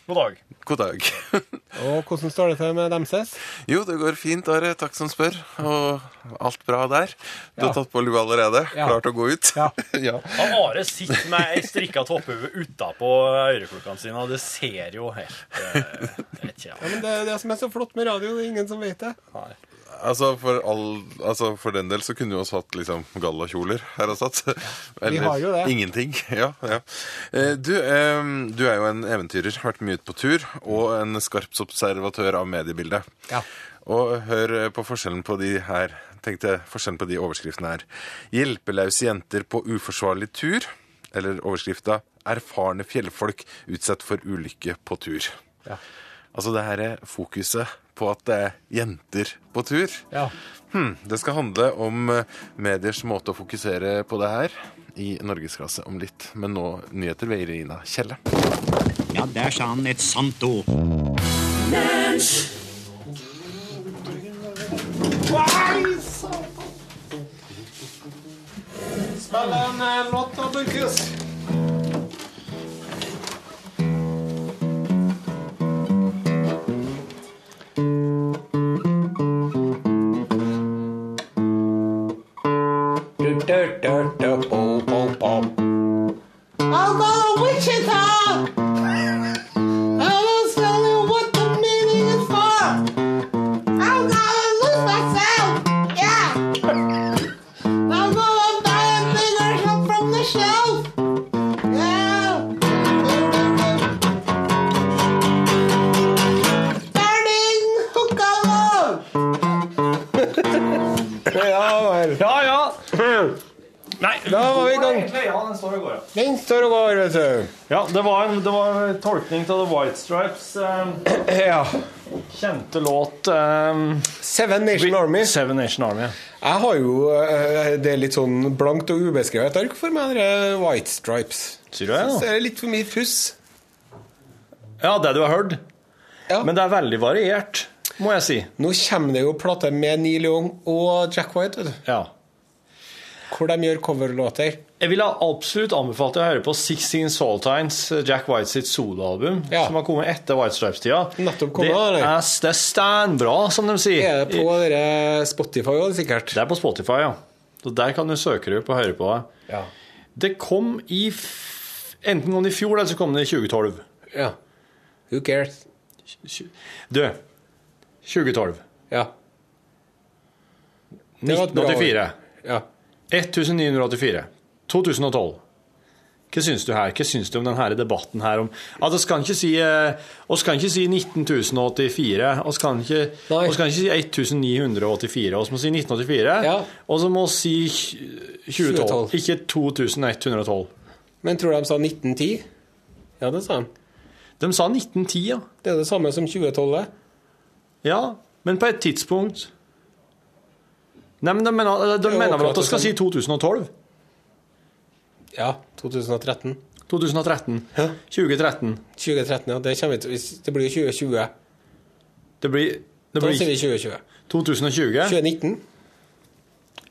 Speaker 4: God dag.
Speaker 8: God dag.
Speaker 3: Og hvordan står det til med Demses?
Speaker 8: Jo, det går fint, Are. Takk som spør. Og alt bra der. Du
Speaker 3: Ja.
Speaker 8: har tatt på lua allerede?
Speaker 3: Ja.
Speaker 8: Klart å gå ut?
Speaker 3: Ja.
Speaker 8: ja.
Speaker 4: Han Are sitter med ei strikka topphue utapå øreklokkene sine, og det ser jo helt jeg
Speaker 3: Ja,
Speaker 4: ja.
Speaker 3: men det er det som er så flott med radio, det er ingen som vet det.
Speaker 8: Altså, for, all, altså, for den del så kunne vi også hatt liksom gallakjoler her og satt. Eller
Speaker 3: har jo det.
Speaker 8: ingenting. Ja, ja. Eh, Du, du er jo en eventyrer, vært mye ute på tur, og en skarpsobservatør av mediebildet.
Speaker 3: Ja.
Speaker 8: Og hør på forskjellen på de her tenkte forskjellen på de overskriftene her. 'Hjelpeløse jenter på uforsvarlig tur. Eller overskrifta 'Erfarne fjellfolk utsatt for ulykke på tur'.
Speaker 3: Ja.
Speaker 8: Altså det her er fokuset på at det er jenter på tur.
Speaker 3: Ja.
Speaker 8: Hmm, det skal handle om eh, mediers måte å fokusere på det her i norgesklasse om litt. Men nå nyheter ved Irina Kjelle.
Speaker 9: Ja, der sa han et sant ord.
Speaker 4: Spill en låt, da, Markus. Tolkning av The White Stripes eh,
Speaker 3: Ja.
Speaker 4: kjente låt eh,
Speaker 3: Seven Nation Army.
Speaker 4: Seven Nation Army.
Speaker 3: Jeg har jo eh, Det er litt sånn blankt og ubeskrevet ark for meg, det White Stripes.
Speaker 4: Sier du det,
Speaker 3: Så
Speaker 4: ja?
Speaker 3: er det litt for mye fuss.
Speaker 4: Ja, det du har hørt.
Speaker 3: Ja.
Speaker 4: Men det er veldig variert, må jeg si.
Speaker 3: Nå kommer det jo plater med Neil Young og Jack White, vet du.
Speaker 4: Ja.
Speaker 3: Hvor de gjør coverlåter.
Speaker 4: Jeg ville absolutt anbefalt deg å høre på 16 Saltines, Jack White sitt soloalbum,
Speaker 3: Ja.
Speaker 4: som har kommet etter White Stripes-tida. Det det er standbra, som de sier.
Speaker 3: Er det på dere Spotify òg, sikkert?
Speaker 4: Det er på Spotify, ja. Så der kan du søke opp og høre på det.
Speaker 3: Ja.
Speaker 4: Det kom i Enten kom det i fjor, eller så kom det i 2012.
Speaker 3: ja. Who cares?
Speaker 4: Du, 2012.
Speaker 3: Ja. Det var et bra år.
Speaker 4: 1984.
Speaker 3: ja.
Speaker 4: 1984. 2012. Hva syns du her? Hva syns du om denne debatten her om at Vi kan ikke si eh, oss kan ikke si 19.084, oss kan ikke, oss kan ikke si 1984, oss må si 1984,
Speaker 3: Ja.
Speaker 4: og så må vi si 2012,
Speaker 3: 2012.
Speaker 4: ikke 2112.
Speaker 3: Men tror du de sa 1910? Ja, det sa de.
Speaker 4: De sa 1910, ja.
Speaker 3: Det er det samme som 2012. det.
Speaker 4: Ja, men på et tidspunkt Nei, men de mener, de
Speaker 3: er
Speaker 4: mener vel at vi skal si 2012?
Speaker 3: Ja, 2013.
Speaker 4: 2013.
Speaker 3: Ja.
Speaker 4: 2013.
Speaker 3: 2013, ja. Det, til, det blir jo 2020.
Speaker 4: Det blir, det
Speaker 3: Da sier vi 2020.
Speaker 4: 2020.
Speaker 3: 2019.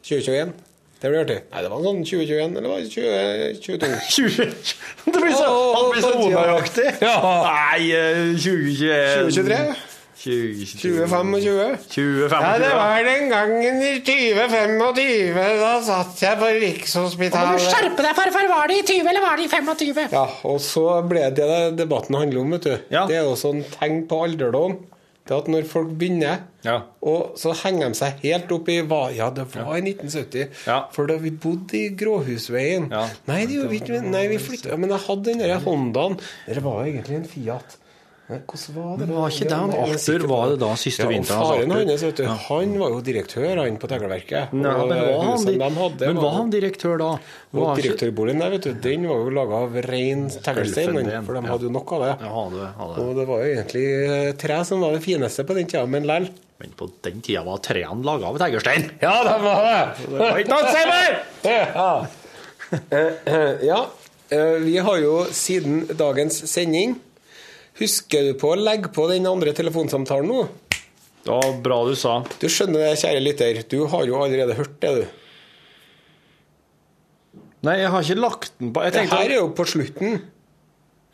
Speaker 3: 2021. Det blir artig. Nei, det var sånn 2021, eller var det 2022?
Speaker 4: Det blir så, oh, blir så
Speaker 3: åh,
Speaker 4: onøyaktig.
Speaker 3: Ja.
Speaker 4: Nei, eh, 2021
Speaker 3: 2023?
Speaker 4: 2025.
Speaker 3: 2025?
Speaker 4: 2025.
Speaker 3: Ja, det var den gangen i 2025. Da satt jeg på Rikshospitalet.
Speaker 10: Skjerpe deg, farfar. Var det i 20 eller var det i 25?
Speaker 3: Ja, og så ble det det debatten handler om, vet du.
Speaker 4: Ja.
Speaker 3: Det er jo sånn tegn på alderdom. Det at når folk begynner,
Speaker 4: Ja.
Speaker 3: og så henger de seg helt opp i hva Ja, det var i 1970.
Speaker 4: Ja.
Speaker 3: For da vi bodde i Gråhusveien
Speaker 4: Ja.
Speaker 3: Nei, det gjorde vi ikke. Nei, vi flytta Men jeg hadde den der Hondaen. Det var egentlig en Fiat. Hvordan var det?
Speaker 4: Men var ikke det han Arthur var det da siste
Speaker 3: ja,
Speaker 4: vinteren,
Speaker 3: Faren hans, vet du, han var jo direktør, han på Tegleverket.
Speaker 4: Nei, men var han,
Speaker 3: de hadde,
Speaker 4: men var han direktør da? Var
Speaker 3: direktørboligen der, vet du, den var jo laga av rein teglstein, for de hadde jo nok av det.
Speaker 4: Ja, hadde, hadde.
Speaker 3: Og det var jo egentlig eh, tre som var det fineste på den tida, men lell.
Speaker 4: Men på den tida var trærne laga av teglstein.
Speaker 3: Ja, de var det!
Speaker 4: Det var ikke noe å si mer!
Speaker 3: Ja. Eh, eh, ja. eh, Vi har jo siden dagens sending Husker du på å legge på den andre telefonsamtalen nå?
Speaker 4: Var bra du sa.
Speaker 3: Du skjønner det, kjære lytter, du har jo allerede hørt det, du.
Speaker 4: Nei, jeg har ikke lagt den på jeg
Speaker 3: Det her er jo på slutten.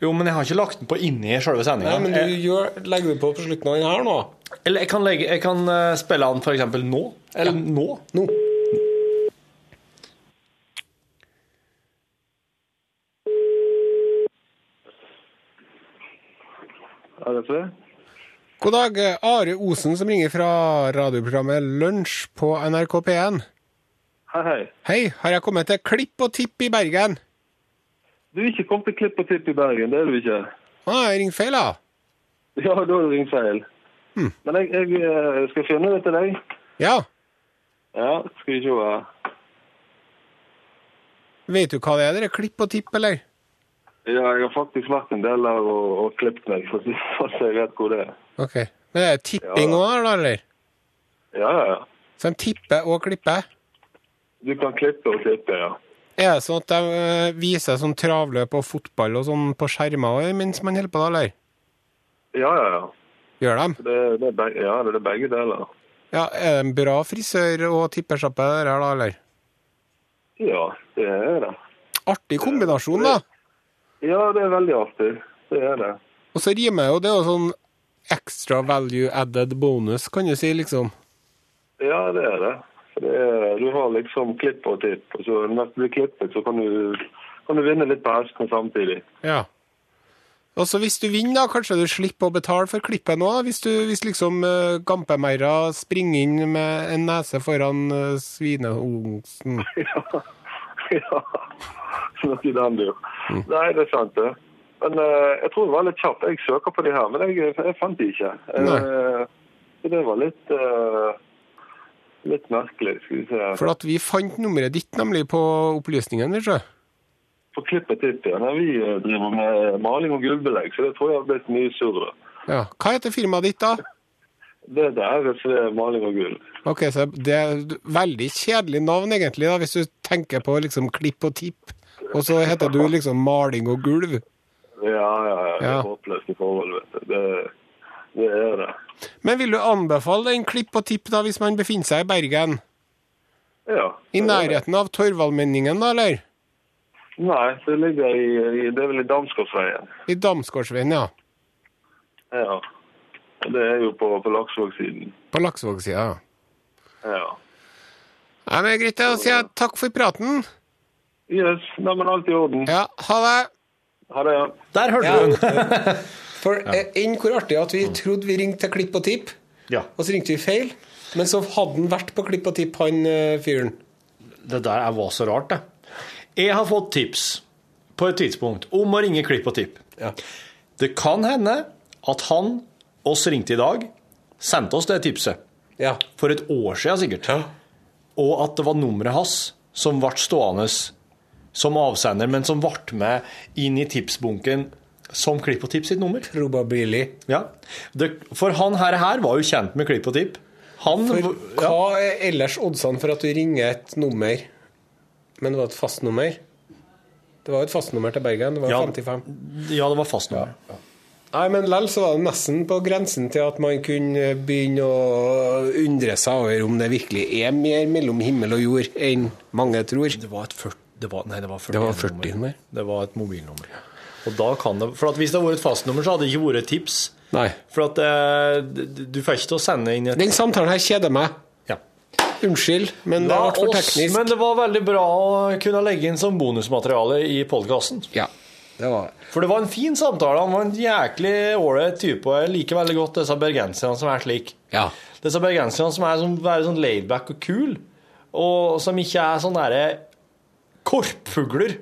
Speaker 4: Jo, men jeg har ikke lagt den på inni selve sendinga.
Speaker 3: men du gjør, legger du på på slutten av den her nå?
Speaker 4: Eller jeg kan, legge, jeg kan eh, spille den eksempel nå. Eller nå.
Speaker 3: Nå.
Speaker 6: Er det det?
Speaker 3: God dag, Are Osen som ringer fra radioprogrammet Lunsj på NRK P1.
Speaker 6: Hei, hei.
Speaker 3: Hei, har jeg kommet til Klipp og Tipp i Bergen?
Speaker 6: Du er ikke kommet til Klipp og Tipp i Bergen, det er du ikke?
Speaker 3: Ah, jeg ringer feil, da.
Speaker 6: Ja, da har du ringt feil. Men jeg, jeg eh, skal finne det til deg.
Speaker 3: Ja,
Speaker 6: Ja, skal vi se
Speaker 3: vet du hva det er? Dere Klipp og Tipp, eller?
Speaker 6: Ja, jeg har faktisk vært en del der og, og klippet meg, for å si- rett hvor det er.
Speaker 3: Ok. Men det er tipping
Speaker 6: Ja.
Speaker 3: òg her, da, eller?
Speaker 6: Ja, ja, ja.
Speaker 3: Så de tipper og klipper?
Speaker 6: Du kan klippe og klippe, ja.
Speaker 3: Er det sånn at de eh, viser sånn travløp og fotball og sånn på skjermer mens man holder på, da, eller?
Speaker 6: Ja, ja, ja.
Speaker 3: Gjør de?
Speaker 6: Det, det er begge, ja, det er begge deler.
Speaker 3: Ja, Er det en bra frisør og tippersjappe der, da, eller?
Speaker 6: Ja, det er det.
Speaker 3: Artig kombinasjon, da.
Speaker 11: Ja, det er veldig artig. Det er det.
Speaker 3: Og så rimer jo det er jo sånn extra value added bonus, kan du si, liksom.
Speaker 11: Ja, det er det. Det er, du har liksom klipp og tipp, og så når du blir klippet, så kan du, kan du vinne litt på hestene samtidig.
Speaker 3: Ja. Og så hvis du vinner, da, kanskje du slipper å betale for klippet nå? Hvis, du, hvis liksom uh, Gampemeira springer inn med en nese foran uh, svineungsen.
Speaker 11: ja, noe i den dur. Nei, det er sant, det. Men uh, jeg tror det var litt kjapt. Jeg søker på de her, men jeg, jeg fant de ikke. Uh, det var litt uh, litt merkelig. Skal vi se.
Speaker 3: For at vi fant nummeret ditt nemlig på opplysningen, ikke.
Speaker 11: På klippet ditt, ja. Nei, vi driver med maling og gulvbelegg, så det tror jeg har blitt mye surre.
Speaker 3: Ja. Hva heter firmaet ditt, da?
Speaker 11: Det der det er maling og gulv.
Speaker 3: Ok, så Det er veldig kjedelig navn, egentlig, da, hvis du tenker på liksom klipp og tipp. Og så heter du liksom maling og gulv.
Speaker 11: Ja, ja, ja.
Speaker 3: Ja.
Speaker 11: håpløst i forhold, vet du. Det, det er det.
Speaker 3: Men vil du anbefale en klipp og tipp da, hvis man befinner seg i Bergen?
Speaker 11: Ja.
Speaker 3: I nærheten av Torvaldmenningen, da, eller?
Speaker 11: Nei, det ligger i, i Det er vel i Damsgårdsveien.
Speaker 3: I Damsgårdsveien, ja.
Speaker 11: Ja. Det er jo på, på Laksvåg-siden.
Speaker 3: På Laksvåg-sida, ja.
Speaker 11: Ja.
Speaker 3: Nei, men Greit, da sier jeg takk for praten.
Speaker 11: Yes, nei, men alt i orden.
Speaker 3: Ja, ha det.
Speaker 11: Ha det, ja.
Speaker 4: Der hørte
Speaker 3: Ja.
Speaker 4: du den.
Speaker 3: For eh, enn hvor artig at vi trodde vi ringte til Klipp og Tipp,
Speaker 4: Ja.
Speaker 3: og så ringte vi feil. Men så hadde han vært på Klipp og Tipp, han eh, fyren.
Speaker 4: Det der er- var så rart, det. Jeg har fått tips på et tidspunkt om å ringe Klipp og Tipp.
Speaker 3: Ja.
Speaker 4: Det kan hende at han oss ringte i dag, sendte oss det tipset.
Speaker 3: Ja.
Speaker 4: For et år siden sikkert. Ja. Og at det var nummeret hans som ble stående som avsender, men som ble med inn i tipsbunken som Klipp og Tipp sitt nummer.
Speaker 3: Probably.
Speaker 4: Ja. Det, for han her, her var jo kjent med Klipp og Tipp. Han
Speaker 3: For
Speaker 4: ja.
Speaker 3: hva er ellers oddsene for at du ringer et nummer, men det var et fastnummer? Det var et fastnummer til Bergen. Det var
Speaker 4: Ja.
Speaker 3: 55.
Speaker 4: ja, det var fastnummer.
Speaker 3: Nei, men lell så var det nesten på grensen til at man kunne begynne å undre seg over om det virkelig er mer mellom himmel og jord enn mange tror.
Speaker 4: Det var et 40, det var, nei, det var 40
Speaker 3: Det var 40 nummer.
Speaker 4: Det var et mobilnummer. Og da kan det, for at Hvis det hadde vært et fastnummer, så hadde det ikke vært et tips.
Speaker 3: Nei.
Speaker 4: For at eh, du får ikke til å sende inn et
Speaker 3: Den samtalen her kjeder meg.
Speaker 4: Ja.
Speaker 3: Unnskyld, men det ble for
Speaker 4: oss. Men det var veldig bra å kunne legge inn som bonusmateriale i podkasten.
Speaker 3: Ja, det var.
Speaker 4: For det var en fin samtale. Han var en jæklig ålreit type. Og jeg liker veldig godt disse bergenserne som er slik.
Speaker 3: Ja.
Speaker 4: Disse bergenserne som er sånn, sånn laidback og kul, og som ikke er sånn derre korpfugler.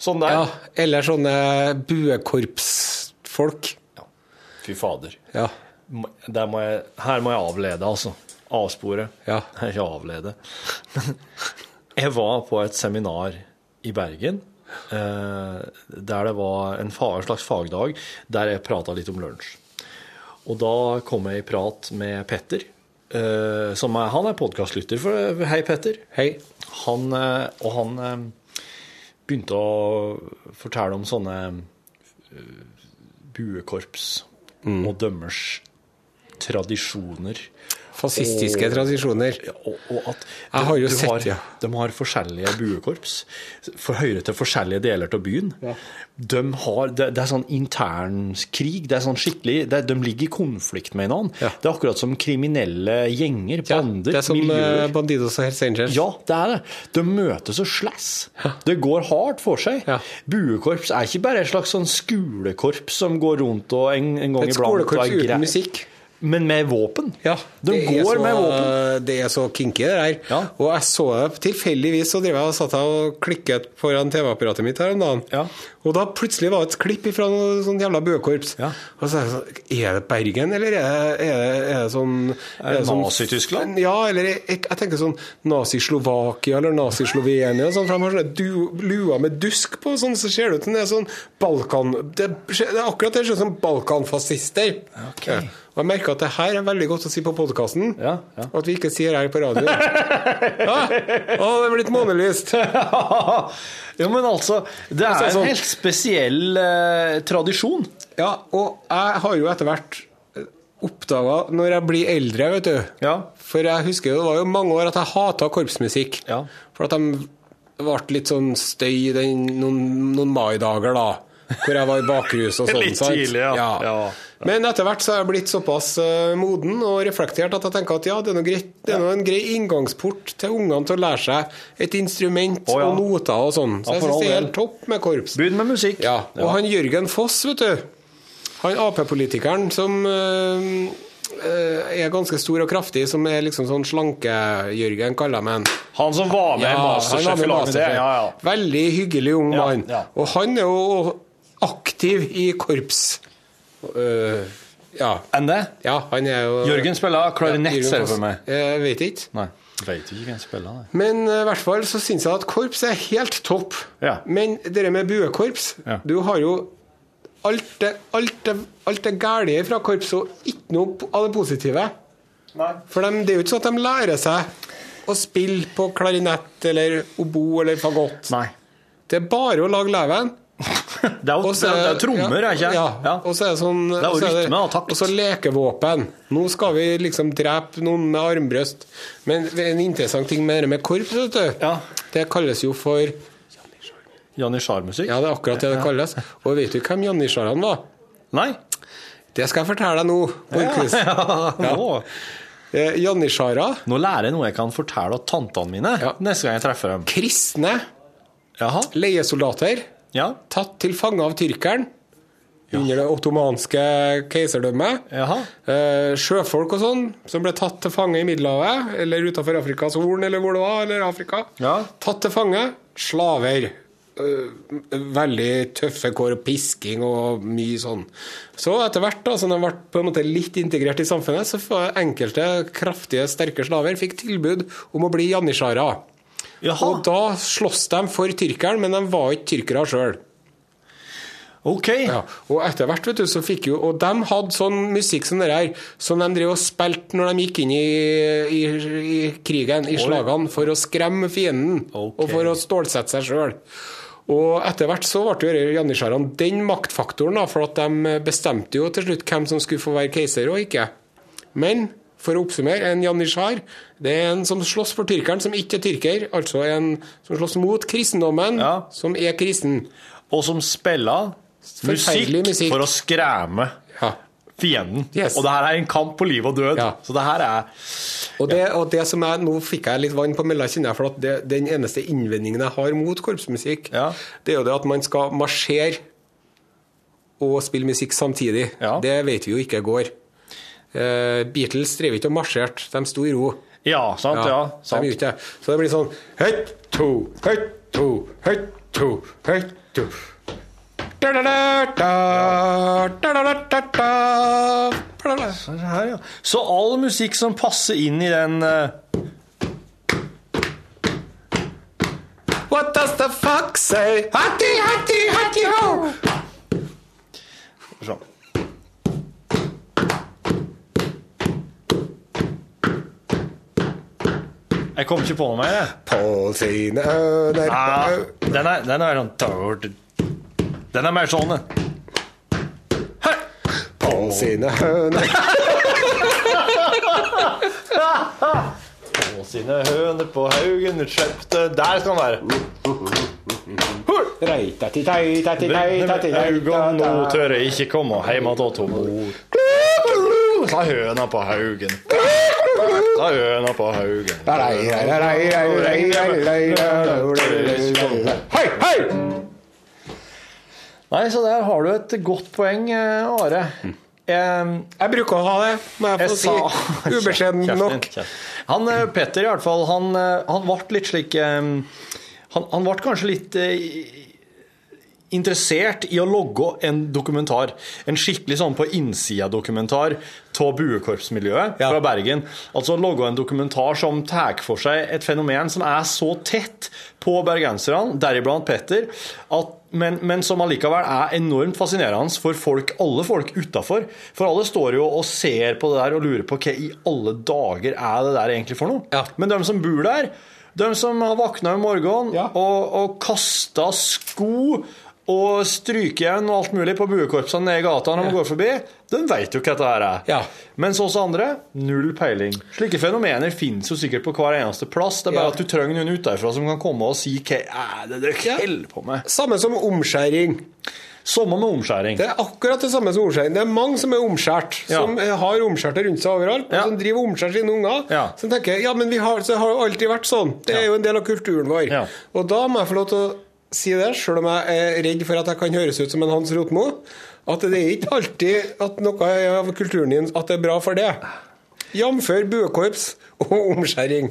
Speaker 4: Sånn der.
Speaker 3: ja. Eller sånne buekorpsfolk.
Speaker 4: Fy fader.
Speaker 3: Ja.
Speaker 4: Må- Der må jeg, her må jeg avlede, altså. Avspore.
Speaker 3: Ja.
Speaker 4: Ikke avlede. jeg var på et seminar i Bergen. Eh, der det var en, slags fagdag der jeg prata litt om lunsj. Og da kom jeg i prat med Petter. eh, som er, han er podkastlytter. Hei, Petter.
Speaker 3: Hei.
Speaker 4: Han, eh, og han eh, begynte å fortelle om sånne eh, buekorps og dømmers tradisjoner.
Speaker 3: Fascistiske
Speaker 4: Og-
Speaker 3: tradisjoner.
Speaker 4: Og, og at
Speaker 3: Jeg har jo sett,
Speaker 4: har,
Speaker 3: ja.
Speaker 4: De har forskjellige buekorps. For høyre til forskjellige deler av byen. De har, det, det er sånn internkrig. Det er sånn skikkelig, det, De ligger i konflikt med hverandre. Det er akkurat som kriminelle gjenger, bander,
Speaker 3: Det er som
Speaker 4: miljøer.
Speaker 3: eh, Bandidos og Hells Angels.
Speaker 4: Ja, det er det. De møtes og slåss. Det går hardt for seg. Buekorps er ikke bare et slags sånn skolekorps som går rundt og en, en gang iblant Et
Speaker 3: skolekorps uten musikk.
Speaker 4: Men med våpen.
Speaker 3: Ja,
Speaker 4: De
Speaker 3: det
Speaker 4: går
Speaker 3: så,
Speaker 4: med våpen.
Speaker 3: Det er så kinky, det der. Og jeg så det tilfeldigvis, så drev jeg og satt jeg og klikket foran TV-apparatet mitt her om dagen. Og da plutselig var det et klipp fra noe sånt jævla buekorps. Og så er det sånn Er det Bergen, eller er det, er det, er det sånn
Speaker 4: Er det
Speaker 3: sånn-
Speaker 4: Nazi-Tyskland?
Speaker 3: Ja, eller jeg, jeg, tenker sånn Nazi-Slovakia eller Nazi-Slovenia. Sånn, for de har sånne du, luer med dusk på, sånn, så ser det ut som det er sånn Balkan... Det, det er akkurat det ser ut som balkanfascister. Ja. Jeg merker at det her er veldig godt å si på podkasten. At vi ikke sier her på radio. ja. Å, det er blitt månelyst.
Speaker 4: jo, men altså Det er
Speaker 3: Altså, sånn-
Speaker 4: en helt spesiell eh, tradisjon.
Speaker 3: Ja, og jeg har jo etter hvert oppdaga når jeg blir eldre, vet du For jeg husker jo, det var jo mange år at jeg hata korpsmusikk. For at de ble litt sånn støy den, noen, noen maidager, da. Hvor jeg var i bakrus og sånn.
Speaker 4: Litt tidlig, ja. Ja.
Speaker 3: Men etter hvert så er jeg blitt såpass eh, moden og reflektert at jeg tenker at ja, det er noe greit. Det er noe en grei inngangsport til ungene til å lære seg et instrument
Speaker 4: oh, ja.
Speaker 3: og noter og sånn. Så jeg syns det er helt topp med korps.
Speaker 4: Begynn med musikk.
Speaker 3: Ja, og
Speaker 4: Ja.
Speaker 3: han Jørgen Foss, vet du. Han Ap-politikeren som eh, er ganske stor og kraftig, som er liksom sånn slanke-Jørgen, kaller jeg ham.
Speaker 4: Han som var med i
Speaker 3: han
Speaker 4: Masterchef i lag. Ja, ja.
Speaker 3: Veldig hyggelig ung
Speaker 4: Ja,
Speaker 3: mann.
Speaker 4: ja.
Speaker 3: Og han er jo aktiv i korps. Eh, ja.
Speaker 4: Enn det?
Speaker 3: ja, han er jo
Speaker 4: Jørgen spiller klarinett,
Speaker 3: Ja,
Speaker 4: ser jeg for meg.
Speaker 3: Jeg vet ikke.
Speaker 4: Nei. Vet ikke hvem spiller det.
Speaker 3: Men i i hvert fall så syns jeg at korps er helt topp.
Speaker 4: Ja.
Speaker 3: Men det med buekorps
Speaker 4: Ja.
Speaker 3: Du har jo alt det, alt det, alt det gærlige fra korps og ikke noe av det positive.
Speaker 4: Nei.
Speaker 3: For de, det er jo ikke sånn at de lærer seg å spille på klarinett eller obo eller fagott.
Speaker 4: Nei.
Speaker 3: Det er bare å lage leven.
Speaker 4: Det er jo
Speaker 3: Og så
Speaker 4: det er, er trommer, er ikke
Speaker 3: ja,
Speaker 4: det?
Speaker 3: ja. Og så er det sånn
Speaker 4: Det er jo rytme og takt.
Speaker 3: Og så lekevåpen. Nå skal vi liksom drepe noen med armbrøst. Men en interessant ting med det med korps, vet du,
Speaker 4: Ja.
Speaker 3: det kalles jo for
Speaker 4: Janitsjar-musikk?
Speaker 3: Ja, det er akkurat det det kalles. Og vet du hvem janitsjarene var?
Speaker 4: Nei?
Speaker 3: Det skal jeg fortelle deg nå. Borchhus.
Speaker 4: Ja, nå.
Speaker 3: Eh, Janitsjarer,
Speaker 4: nå lærer jeg noe jeg kan fortelle til tantene mine
Speaker 3: Ja.
Speaker 4: neste gang jeg treffer dem.
Speaker 3: kristne
Speaker 4: Jaha.
Speaker 3: leiesoldater,
Speaker 4: Ja.
Speaker 3: tatt til fange av tyrkeren under det ottomanske keiserdømmet.
Speaker 4: Jaha.
Speaker 3: Eh, sjøfolk og sånn, som ble tatt til fange i Middelhavet, eller utafor Afrikas Horn, eller hvor det var, eller Afrika.
Speaker 4: Ja.
Speaker 3: Tatt til fange. Slaver. Eh, veldig tøffe kår, pisking og mye sånn. Så etter hvert, da, som de ble på en måte litt integrert i samfunnet, så enkelte kraftige, sterke slaver fikk tilbud om å bli janitsjarer.
Speaker 4: Jaha.
Speaker 3: Og da sloss de for tyrkeren, men de var ikke tyrkere sjøl.
Speaker 4: OK.
Speaker 3: Ja, og etter hvert, vet du, så fikk jo Og de hadde sånn musikk som det her, som de drev og spilte når de gikk inn i, i, i krigen, i slagene, for å skremme fienden.
Speaker 4: Okay.
Speaker 3: Og for å stålsette seg sjøl. Og etter hvert så ble jo janitsjarene den maktfaktoren, da, for at de bestemte jo til slutt hvem som skulle få være keiser og ikke. Men for å oppsummere, en janitsjar det er en som slåss for tyrkeren, som ikke er tyrker. Altså en som slåss mot kristendommen,
Speaker 4: Ja.
Speaker 3: som er kristen.
Speaker 4: Og som spiller musikk,
Speaker 3: musikk.
Speaker 4: for å skremme
Speaker 3: Ja.
Speaker 4: fienden.
Speaker 3: Yes.
Speaker 4: Og det her er en kamp på liv og død.
Speaker 3: Ja.
Speaker 4: Så det her er
Speaker 3: Og det, og det som jeg, Nå fikk jeg litt vann på mølla, kjenner jeg, for at det, den eneste innvendingen jeg har mot korpsmusikk, det er jo det at man skal marsjere og spille musikk samtidig. Det vet vi jo ikke går. Eh, Beatles drev ikke og marsjerte, de sto i ro.
Speaker 4: Ja, sant? Ja,
Speaker 3: de
Speaker 4: sant.
Speaker 3: gjorde det. Så det blir sånn Høyt, to, høyt, to, høyt, to, høyt, to.
Speaker 4: Så her, ja. Så all musikk som passer inn i den uh...
Speaker 3: What does the fuck say? Hattie, hattie, hattie, ho!
Speaker 4: Sånn. Jeg kom ikke på noe mer, jeg.
Speaker 3: På sine øyne
Speaker 4: Ah, den, er, den er sånn Den er mer sånn, den.
Speaker 3: På sine høner
Speaker 4: På sine høner på haugen kjøpte Der skal den være. Haugen, nå tør jeg ikke komme hjem att mor. Sa høna på haugen. Sa høna på haugen.
Speaker 3: Hei, hei!
Speaker 4: Nei, så der har du et godt poeng, eh, Are. Jeg,
Speaker 3: Jeg bruker å ha det, må jeg
Speaker 4: Jeg
Speaker 3: få si. Ubeskjeden nok.
Speaker 4: Han, eh, Petter i hvert fall, han, eh, han ble litt slik eh, Han, han ble kanskje litt eh, interessert i å logge en dokumentar. En skikkelig sånn på innsida-dokumentar av buekorpsmiljøet
Speaker 3: Ja.
Speaker 4: fra Bergen. Altså logge en dokumentar som tar for seg et fenomen som er så tett på bergenserne, deriblant Petter, at, men, men som allikevel er enormt fascinerende for folk, alle folk utafor. For alle står jo og ser på det der og lurer på hva i alle dager er det der egentlig for noe.
Speaker 3: Ja.
Speaker 4: Men de som bor der, de som har våkna om morgenen
Speaker 3: Ja.
Speaker 4: og, og kasta sko og stryker igjen og alt mulig på buekorpsene nede i gata når de går forbi, De vet jo hva dette her er. Mens oss andre, null peiling. Slike fenomener finnes jo sikkert på hver eneste plass. Det er bare
Speaker 3: Ja.
Speaker 4: at du trenger noen utenfra som kan komme og si hva er det dere holder på med.
Speaker 3: Samme som omskjæring.
Speaker 4: Samme med omskjæring.
Speaker 3: Det er akkurat det samme som omskjæring. Det er mange som er omskjært,
Speaker 4: Ja.
Speaker 3: som har omskjærte rundt seg overalt, og som driver og omskjærer sine unger. Som tenker ja, men vi har, så har alltid vært sånn. Det er jo en del av kulturen vår. Og da må jeg få lov til å si det, sjøl om jeg er redd for at jeg kan høres ut som en Hans Rotmo, at det er ikke alltid at noe av kulturen din at det er bra for det. Jf. buekorps og omskjæring.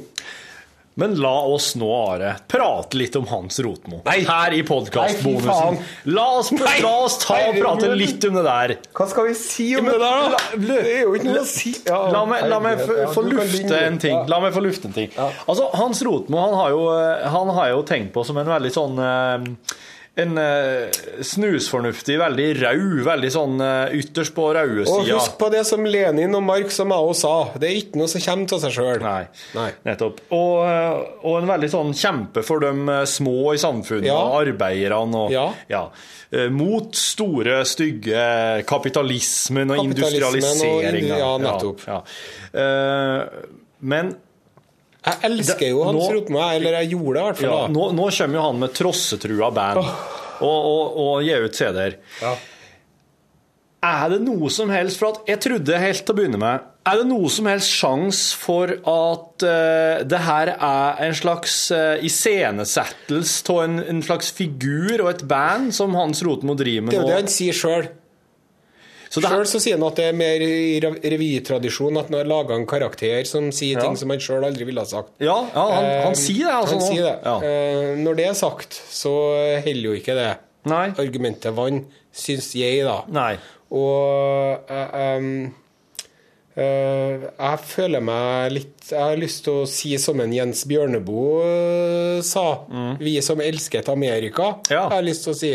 Speaker 4: Men la oss nå, Are, prate litt om Hans Rotmo her i
Speaker 3: Nei,
Speaker 4: podkastbonusen. La, oss- la oss ta og prate
Speaker 3: Nei.
Speaker 4: litt om det der.
Speaker 3: Hva skal vi si om det der, da?
Speaker 4: la-
Speaker 3: Det er jo ikke noe å si. Ja,
Speaker 4: La meg, la meg få.
Speaker 3: Ja,
Speaker 4: få lufte en ting. La meg få lufte en ting. Altså, Hans Rotmo han har, jo, eh, han har jo tenkt på som en veldig sånn eh, En uh, snusfornuftig, veldig rau, veldig sånn uh, ytterst på røde
Speaker 3: Og husk på det som Lenin og Marx og Mao sa. Det er ikke noe som kommer av seg sjøl.
Speaker 4: Nei. Nettopp. Og, eh, og en veldig sånn kjempe for de små i samfunnet,
Speaker 3: Ja.
Speaker 4: arbeiderne og
Speaker 3: Ja.
Speaker 4: Eh, Mot store, stygge kapitalismen og
Speaker 3: Kapitalismen
Speaker 4: industrialiseringa.
Speaker 3: ja, nettopp.
Speaker 4: Ja, ja. Eh, Men
Speaker 3: Jeg elsker jo Hans
Speaker 4: Nå-
Speaker 3: Rotmo, eller jeg gjorde det i hvert fall.
Speaker 4: ja, nå, nå kommer jo han med trossetrua band og, og, og gir ut CD-er. Er det noe som helst For at jeg trodde helt til å begynne med Er det noe som helst sjanse for at uh, det her er en slags uh, iscenesettelse av en, en slags figur og et band som Hans Rotmo driver med
Speaker 3: Det er jo det han sier sjøl.
Speaker 4: Så
Speaker 3: Sjøl så sier han at det er mer i rev- revytradisjon at han har laga en karakter som sier
Speaker 4: Ja.
Speaker 3: ting som han sjøl aldri ville ha sagt.
Speaker 4: Ja, ja han,
Speaker 3: Eh,
Speaker 4: han sier det altså
Speaker 3: han
Speaker 4: nå.
Speaker 3: sier det.
Speaker 4: Ja.
Speaker 3: Eh, når det er sagt, så holder jo ikke det. Argumentet vann, syns jeg, da.
Speaker 4: Nei.
Speaker 3: Og em, eh, jeg føler meg litt Jeg har lyst til å si som en Jens Bjørneboe uh, sa.
Speaker 4: Mm.
Speaker 3: Vi som elsket Amerika, har jeg lyst til å si.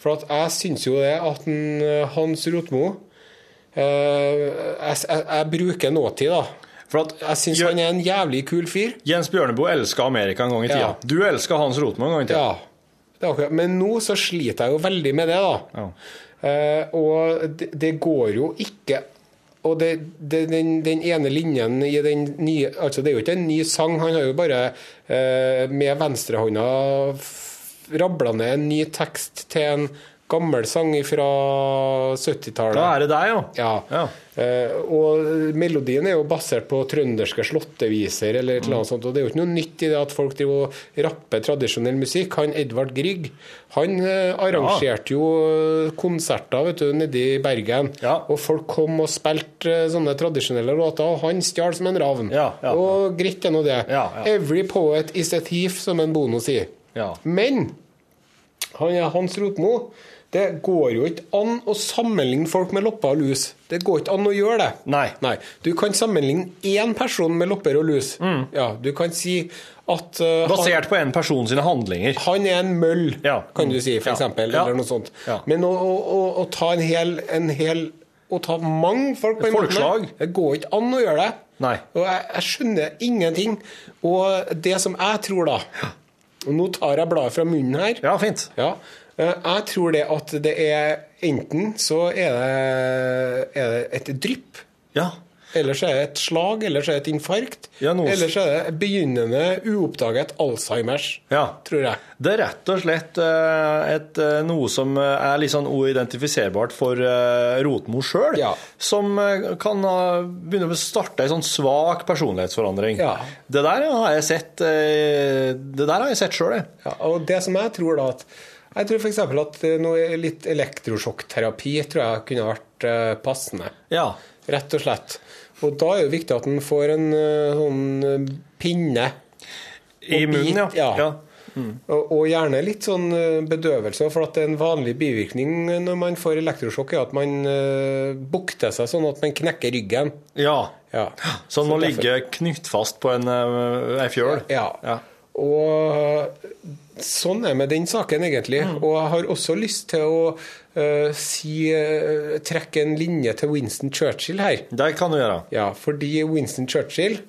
Speaker 3: For at jeg syns jo det at en, eh, Hans Rotmo eh, jeg, jeg, jeg bruker nåtid, da.
Speaker 4: For
Speaker 3: jeg syns han er en jævlig kul fyr.
Speaker 4: Jens Bjørneboe elska Amerika en gang i tida.
Speaker 3: Ja.
Speaker 4: Du elska Hans Rotmo en gang i tida.
Speaker 3: Ja. Det er. Men nå så sliter jeg jo veldig med det, da. Eh, og det, det går jo ikke Og det, det, den, den ene linjen i den nye Altså, det er jo ikke en ny sang, han har jo bare eh, med venstrehånda rabla ned en ny tekst til en gammel sang fra 70-tallet.
Speaker 4: Da er det deg,
Speaker 3: ja. Eh, og melodien er jo basert på trønderske slåtteviser, eller et eller annet sånt. Og det er jo ikke noe nytt i det at folk driver og rapper tradisjonell musikk. Han Edvard Grieg, han uh, arrangerte jo eh, konserter vet du, nede i Bergen. Og folk kom og spilte uh, sånne tradisjonelle låter, og han stjal som en ravn. Og greit er nå det. Every poet is a thief, som en Bono sier. Men han er Hans Rotmo. Det går jo ikke an å sammenligne folk med lopper og lus. Det går ikke an å gjøre det.
Speaker 4: Nei.
Speaker 3: Du kan sammenligne én person med lopper og lus. Ja, du kan si at uh,
Speaker 4: Basert Basert på en person sine handlinger.
Speaker 3: Han er en møll, kan du si, for
Speaker 4: Ja.
Speaker 3: eksempel.
Speaker 4: Ja.
Speaker 3: Eller noe sånt.
Speaker 4: Ja.
Speaker 3: Men å, å, å, ta en hel, en hel Å ta mange folk på en måte Det går ikke an å gjøre det.
Speaker 4: Nei.
Speaker 3: Og jeg, jeg skjønner ingenting. Og det som jeg tror, da nå tar jeg bladet fra munnen her.
Speaker 4: Ja, fint.
Speaker 3: Ja. Eh, Jeg tror det at det er Enten så er det, er det et drypp.
Speaker 4: Ja.
Speaker 3: Eller så er det et slag, eller så er det et infarkt.
Speaker 4: Ja, noe-
Speaker 3: Eller så er det begynnende uoppdaget Alzheimers,
Speaker 4: Ja.
Speaker 3: tror jeg.
Speaker 4: Det er rett og slett eh, et, eh, noe som eh, er litt sånn uidentifiserbart for Rotmo sjøl, som eh, kan begynne å starte ei sånn svak personlighetsforandring. Det der har jeg sett Det der har jeg sett sjøl, jeg.
Speaker 3: Ja, og det som jeg tror da at Jeg tror f.eks. at noe litt elektrosjokkterapi tror jeg kunne vært passende.
Speaker 4: Ja.
Speaker 3: Rett og slett. Og da er det viktig at en får en eh, sånn eh, pinne.
Speaker 4: I munnen,
Speaker 3: ja.
Speaker 4: ja.
Speaker 3: ja. Og, og gjerne litt sånn eh, bedøvelse, for at en vanlig bivirkning når man får elektrosjokk, er at man uh, bukter seg sånn at man knekker ryggen.
Speaker 4: Ja.
Speaker 3: Ja.
Speaker 4: Så man må
Speaker 3: derfor-
Speaker 4: ligge knyttfast på en, uh, ei fjøl.
Speaker 3: Ja. Og sånn er med den saken, egentlig.
Speaker 4: Mm.
Speaker 3: Og jeg har også lyst til å eh, si, eh, trekke en linje til Winston Churchill her.
Speaker 4: Det kan du gjøre.
Speaker 3: Ja, fordi Winston Churchill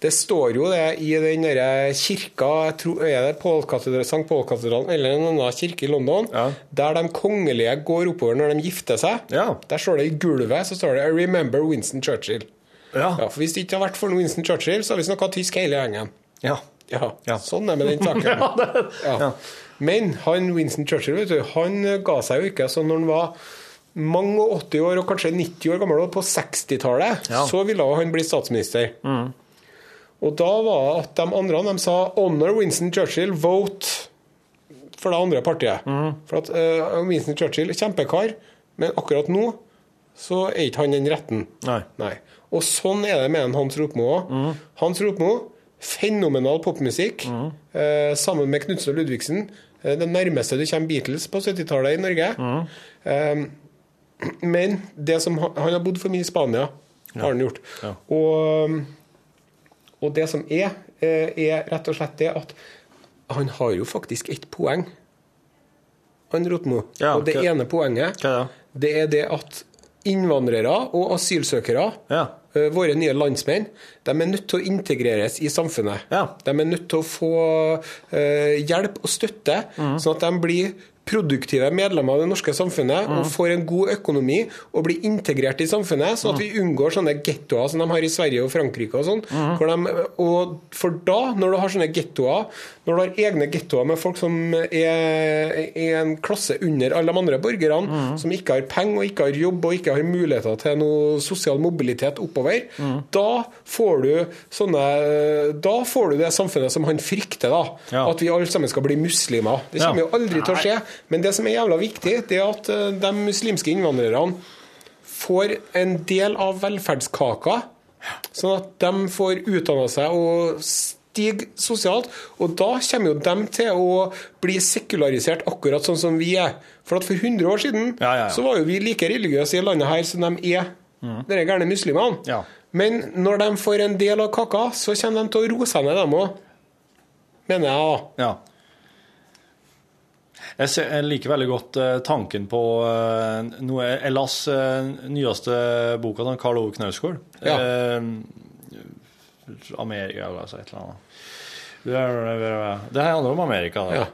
Speaker 3: Det står jo det i den derre kirka tror, Er det Paul St. Paul-katedralen eller en annen kirke i London? Der de kongelige går oppover når de gifter seg. Der står det i gulvet så står det 'I remember Winston Churchill'.
Speaker 4: Ja.
Speaker 3: for Hvis det ikke har vært for Winston Churchill, så har vi snakka tysk hele gjengen.
Speaker 4: Ja.
Speaker 3: Sånn er det med den saken. Ja. Men han Winston Churchill vet du, han ga seg jo ikke. Så når han var mange og 80 år, og kanskje 90 år gammel, på 60-tallet,
Speaker 4: Ja.
Speaker 3: så ville han bli statsminister.
Speaker 4: Mm.
Speaker 3: Og da var at de andre de sa 'honor Winston Churchill, vote' for det andre partiet.
Speaker 4: Mm.
Speaker 3: For at uh, Winston Churchill er kjempekar, men akkurat nå så er ikke han den retten.
Speaker 4: Nei.
Speaker 3: Og sånn er det med en Hans Ropmo òg. Hans Ropmo, fenomenal popmusikk, eh, sammen med Knutsen og Ludvigsen. Eh, det nærmeste du kommer Beatles på 70-tallet i Norge. Eh, men det som han, har bodd for mye i Spania, har han gjort. Og, og det som er, eh, er rett og slett det at han har jo faktisk ett poeng, han Rotmo.
Speaker 4: Ja,
Speaker 3: og det
Speaker 4: okay.
Speaker 3: ene poenget, det er det at innvandrere og asylsøkere, eh, våre nye landsmenn, de er nødt til å integreres i samfunnet. De er nødt til å få eh, hjelp og støtte, sånn at de blir produktive medlemmer av det norske samfunnet og får en god økonomi og blir integrert i samfunnet, sånn at vi unngår sånne gettoer som de har i Sverige og Frankrike og sånn. og For da, når du har sånne gettoer, når du har egne gettoer med folk som er, i en klasse under alle de andre borgerne, som ikke har penger og ikke har jobb og ikke har muligheter til noe sosial mobilitet oppover, da får du sånne Da får du det samfunnet som han frykter, da. At vi alle sammen skal bli muslimer. Det kommer
Speaker 4: Ja.
Speaker 3: jo aldri til å skje. Men det som er jævla viktig, det er at eh, de muslimske innvandrerne får en del av velferdskaka, sånn at de får utdanna seg og stige sosialt. Og da kommer jo dem til å bli sekularisert akkurat sånn som vi er. For at for 100 år siden så var jo vi like religiøse i landet her som de er, de gærne muslimene. Men når de får en del av kaka, så kommer de til å roe seg ned, dem òg. Mener jeg, da.
Speaker 4: Ja. Jeg, liker veldig godt eh, tanken på eh, noe Ellas uh, nyeste boka den Karl Ove Knausgård.
Speaker 3: Ja.
Speaker 4: Eh, Amerika, altså et eller annet. Det, er- handler om Amerika. Da.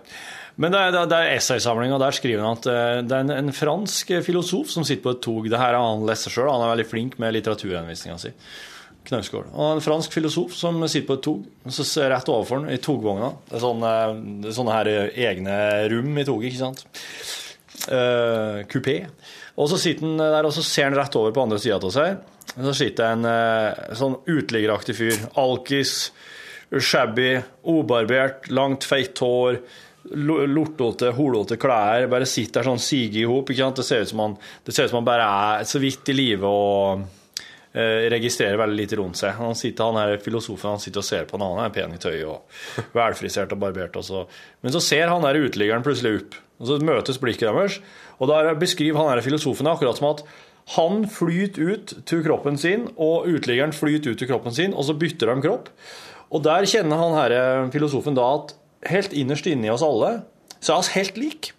Speaker 4: Men det er, det er- det essaysamling, og der skriver han at eh, det er en, en fransk filosof som sitter på et tog. Det her har han lest sjøl, han er veldig flink med litteraturanvisninga si. Knausgård. Og en fransk filosof som sitter på et tog, og så ser rett overfor den i togvogna. Det er sånne, er sånne her egne rom i toget, ikke sant. Uh, kupé. Og så sitter han der, og så ser han rett over på andre sida av seg. Så sitter en eh, sånn uteliggeraktig fyr. Alkis, shabby, obarbert, langt, feit hår. lo- Lortete, holete klær. Bare sitter der sånn sige i hop. Det ser ut som han, det bare er så vidt i live og eh, registrerer veldig lite rundt seg. Han, sitter, han her filosofen han sitter og ser på han, han er pen i tøy og velfrisert og barbert. Og så. Men så ser han der uteliggeren plutselig opp, og så møtes blikket deres. Og da beskriver han her filosofen akkurat som at han flyter ut til kroppen sin, og uteliggeren flyter ut til kroppen sin, og så bytter de kropp. Og der kjenner han her filosofen da at helt innerst inni oss alle, så er oss helt lik.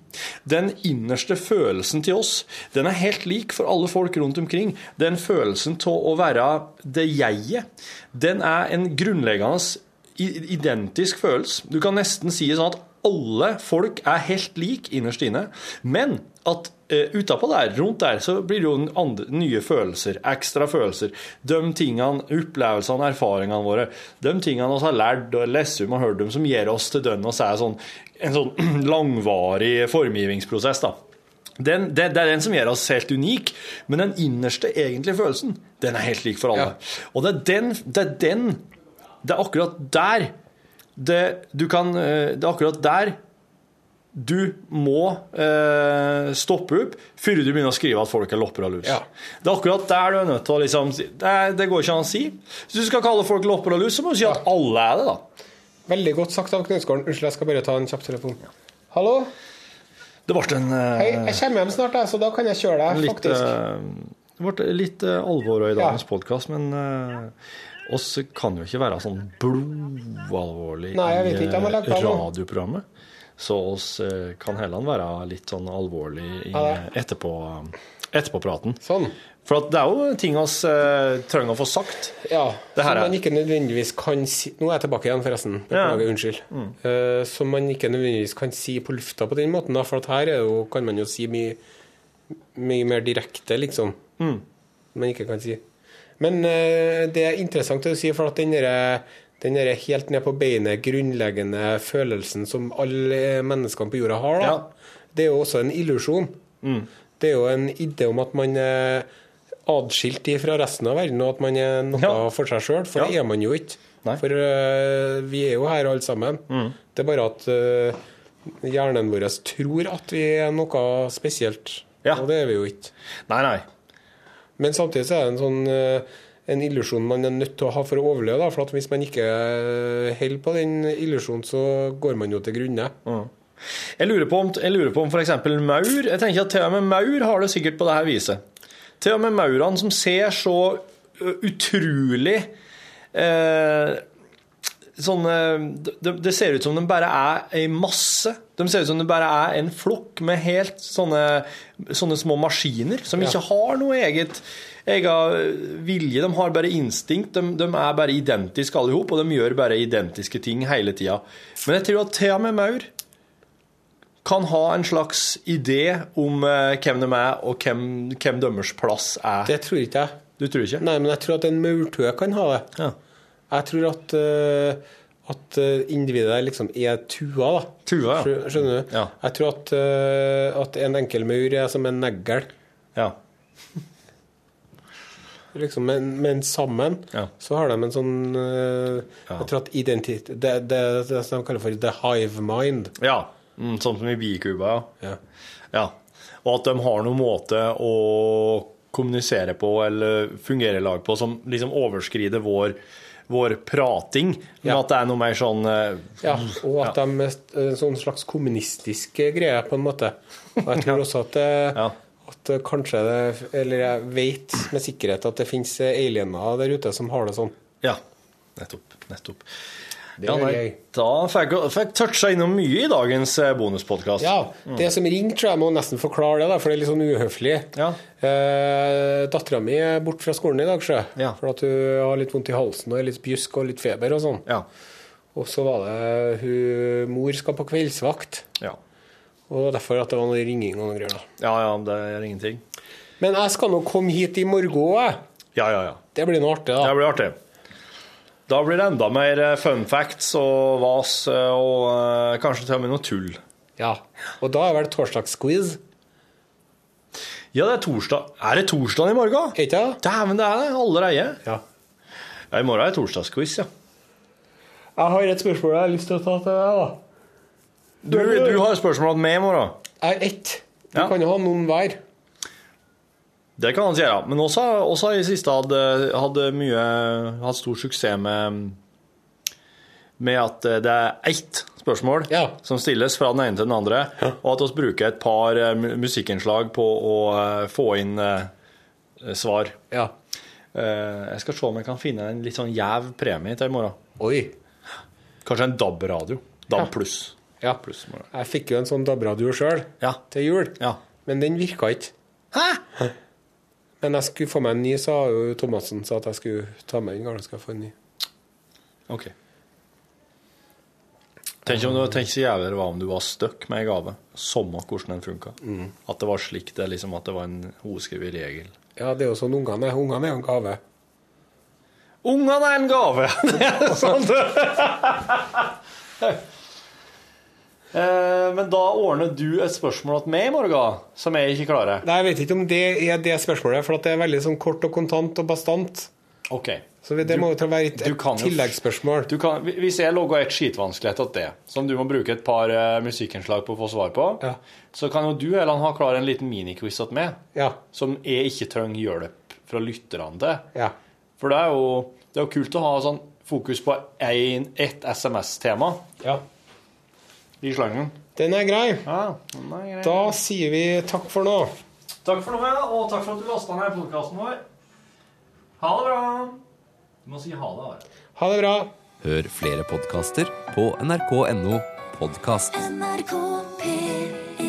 Speaker 4: Den innerste følelsen til oss, den er helt lik for alle folk rundt omkring. Den følelsen til å være det jeget, den er en grunnleggende identisk følelse. Du kan nesten si sånn at alle folk er helt lik innerst inne, men at uh, utapå der, rundt der, så blir det jo andre, nye følelser, ekstra følelser. De tingene, opplevelsene, erfaringene våre, de tingene vi har lært og lest om og hørt om, som gir oss til dønn oss er sånn, en sånn langvarig formgivningsprosess. da. Den, det, det er den som gjør oss helt unik, men den innerste egentlige følelsen, den er helt lik for alle. Og det er den, det er den, det er akkurat der det, du kan, eh, det er akkurat der du må eh, stoppe opp før du begynner å skrive at folk er lopper og lus. Det er akkurat der du er nødt til å liksom det, det går ikke an å si. Hvis du skal kalle folk lopper og lus, så må du si at alle er det, da.
Speaker 3: Veldig godt sagt av Knausgården. Unnskyld, jeg skal bare ta en kjapp telefon. Hallo?
Speaker 4: Det ble en eh,
Speaker 3: Hei, jeg kommer hjem snart, så da kan jeg kjøre deg,
Speaker 4: litt,
Speaker 3: faktisk.
Speaker 4: eh, det ble litt eh, alvor i dagens podkast, men uh, oss kan jo ikke være sånn blodalvorlig i eh, radioprogrammet. Så oss eh, kan heller være litt sånn alvorlig i etterpå, etterpåpraten.
Speaker 3: Sånn.
Speaker 4: For at det er jo ting vi eh, trenger å få sagt.
Speaker 3: Ja, som man ikke nødvendigvis kan si Nå er jeg tilbake igjen, forresten.
Speaker 4: Ja.
Speaker 3: Unnskyld.
Speaker 4: Mm.
Speaker 3: Uh, som man ikke nødvendigvis kan si på lufta på den måten, da, for at her er jo, kan man jo si mye, mye mer direkte, liksom.
Speaker 4: Mm.
Speaker 3: Man ikke kan si. Men uh, det er interessant du sier, for at den derre den der helt ned på beinet grunnleggende følelsen som alle menneskene på jorda har, da, det er jo også en illusjon.
Speaker 4: Mm.
Speaker 3: Det er jo en idé om at man er adskilt fra resten av verden, og at man er noe for seg sjøl. For det er man jo ikke. For uh, vi er jo her alle sammen.
Speaker 4: Mm.
Speaker 3: Det er bare at uh, hjernen vår tror at vi er noe spesielt. Og det er vi jo ikke.
Speaker 4: Nei, nei.
Speaker 3: Men samtidig så er det en sånn øh, en illusjon man er nødt til å ha for å overleve. Da. For at hvis man ikke øh, holder på den illusjonen, så går man jo til grunne.
Speaker 4: Jeg lurer på om, lurer på om f.eks. maur Jeg tenker at Til og med maur har det sikkert på dette viset. Til og med maurene som ser så utrolig eh, sånn eh, det, det ser ut som de bare er ei masse. De ser ut som det bare er en flokk med helt sånne, sånne små maskiner som
Speaker 3: Ja.
Speaker 4: ikke har noe eget egen vilje. De har bare instinkt. De, de er bare identiske alle sammen, og de gjør bare identiske ting hele tida. Men jeg tror at til og med maur kan ha en slags idé om eh, hvem de er, og hvem, hvem deres plass er.
Speaker 3: Det tror ikke jeg.
Speaker 4: Du tror ikke?
Speaker 3: Nei, men jeg tror at en maurtue kan ha det. Jeg tror at, uh, at øh, individet liksom er tua, da.
Speaker 4: Tua, ja.
Speaker 3: Skjønner du? Jeg tror at, uh, at en enkel maur er som en negl.
Speaker 4: Ja.
Speaker 3: Liksom, men, men sammen så har de en sånn øh, Jeg tror at identitet Det det, det som de kaller for the hive mind.
Speaker 4: Ja, mm, sånn som i bikuba, ja. ja. Og at de har noen måte å kommunisere på eller fungere i lag på som liksom overskrider vår, vår prating. Men
Speaker 3: Ja.
Speaker 4: at det er noe mer sånn uh,
Speaker 3: Ja, og at de er en sånn slags kommunistisk greie, på en måte. Og jeg tror også at, det, at kanskje det Eller jeg vet med sikkerhet at det finnes aliener der ute som har det sånn.
Speaker 4: Ja, nettopp. nettopp.
Speaker 3: Det
Speaker 4: Ja,
Speaker 3: er
Speaker 4: nei,
Speaker 3: gøy.
Speaker 4: da fikk jeg toucha innom mye i dagens bonuspodkast.
Speaker 3: Ja, det som ringte, tror jeg må nesten forklare det, da, for det er litt sånn uhøflig. Eh, Dattera mi er borte fra skolen i dag, sjø. For at hun har litt vondt i halsen og er litt bjusk og litt feber og sånn. Ja. Og så var det hun Mor skal på kveldsvakt.
Speaker 4: Ja.
Speaker 3: Og derfor at det var noe ringing og noe greier. da.
Speaker 4: Ja, ja, det er ingenting.
Speaker 3: Men jeg skal nå komme hit i morgen òg.
Speaker 4: Ja, ja, ja.
Speaker 3: Det blir noe artig, da.
Speaker 4: Det blir artig. Da blir det enda mer eh, fun facts og vas eh, og uh, kanskje til og med noe tull.
Speaker 3: Ja. Og da er vel torsdagsquiz?
Speaker 4: Ja, det er torsdag. Er det torsdag i morgen?
Speaker 3: Ikke
Speaker 4: Dæven, det er det allerede.
Speaker 3: Ja.
Speaker 4: ja, I morgen er det torsdagsquiz, ja.
Speaker 3: Jeg har et spørsmål jeg har lyst til å ta til deg, da.
Speaker 4: Du, du har spørsmål meg i morgen?
Speaker 3: Jeg har ett. Du kan jo ha noen hver.
Speaker 4: Det kan han ja. Men også, også i siste hadde, hadde mye hatt stor suksess med, med at det er ett spørsmål som stilles fra den ene til den andre, og at vi bruker et par eh, musikkinnslag på å eh, få inn eh, svar.
Speaker 3: Ja.
Speaker 4: Jeg skal se om jeg kan finne en litt sånn jæv premie til i morgen.
Speaker 3: Oi.
Speaker 4: Kanskje en DAB-radio. DAB pluss.
Speaker 3: Ja. Jeg fikk jo en sånn DAB-radio sjøl til jul, men den virka ikke.
Speaker 4: Hæ?
Speaker 3: Men jeg skulle få meg en ny, sa jo Thomassen sa at jeg skulle ta med den. gamle. skal få en ny.
Speaker 4: Ok. Tenk om du, tenk så jævlig det var om du var stuck med en gave. Samme hvordan den funka.
Speaker 3: Mm.
Speaker 4: At det var slik det liksom at det var en hovedskrevet regel.
Speaker 3: Ja, det er jo sånn ungene er. Ungene er jo en gave.
Speaker 4: Ungene er en gave! Det er sant. Eh, Men da ordner du et spørsmål til meg i morgen, som jeg ikke klarer.
Speaker 3: Nei, Jeg vet ikke om det er det spørsmålet, for det er veldig sånn kort og kontant og bastant.
Speaker 4: Ok.
Speaker 3: Så det
Speaker 4: Du-
Speaker 3: må jo være et, et tilleggsspørsmål.
Speaker 4: Du kan, hvis jeg logger et skitvanskelig til det, som du må bruke et par eh, musikkinnslag på å få svar på, så kan jo du eller ha klar en liten miniquiz til meg,
Speaker 3: Ja.
Speaker 4: som jeg ikke trenger hjelp fra lytterne til.
Speaker 3: Ja.
Speaker 4: For det er jo, det er jo kult å ha sånn fokus på ett SMS-tema
Speaker 3: Ja.
Speaker 4: I slangen.
Speaker 3: Den er grei.
Speaker 4: Ja, den er grei.
Speaker 3: Da sier vi takk for nå.
Speaker 4: Takk for nå, ja, og takk for at du lasta ned podkasten vår. Ha det bra. Du må si ha det. Are.
Speaker 3: Ha det bra.
Speaker 12: Hør flere podkaster på nrk.no podkast.
Speaker 1: NRK P1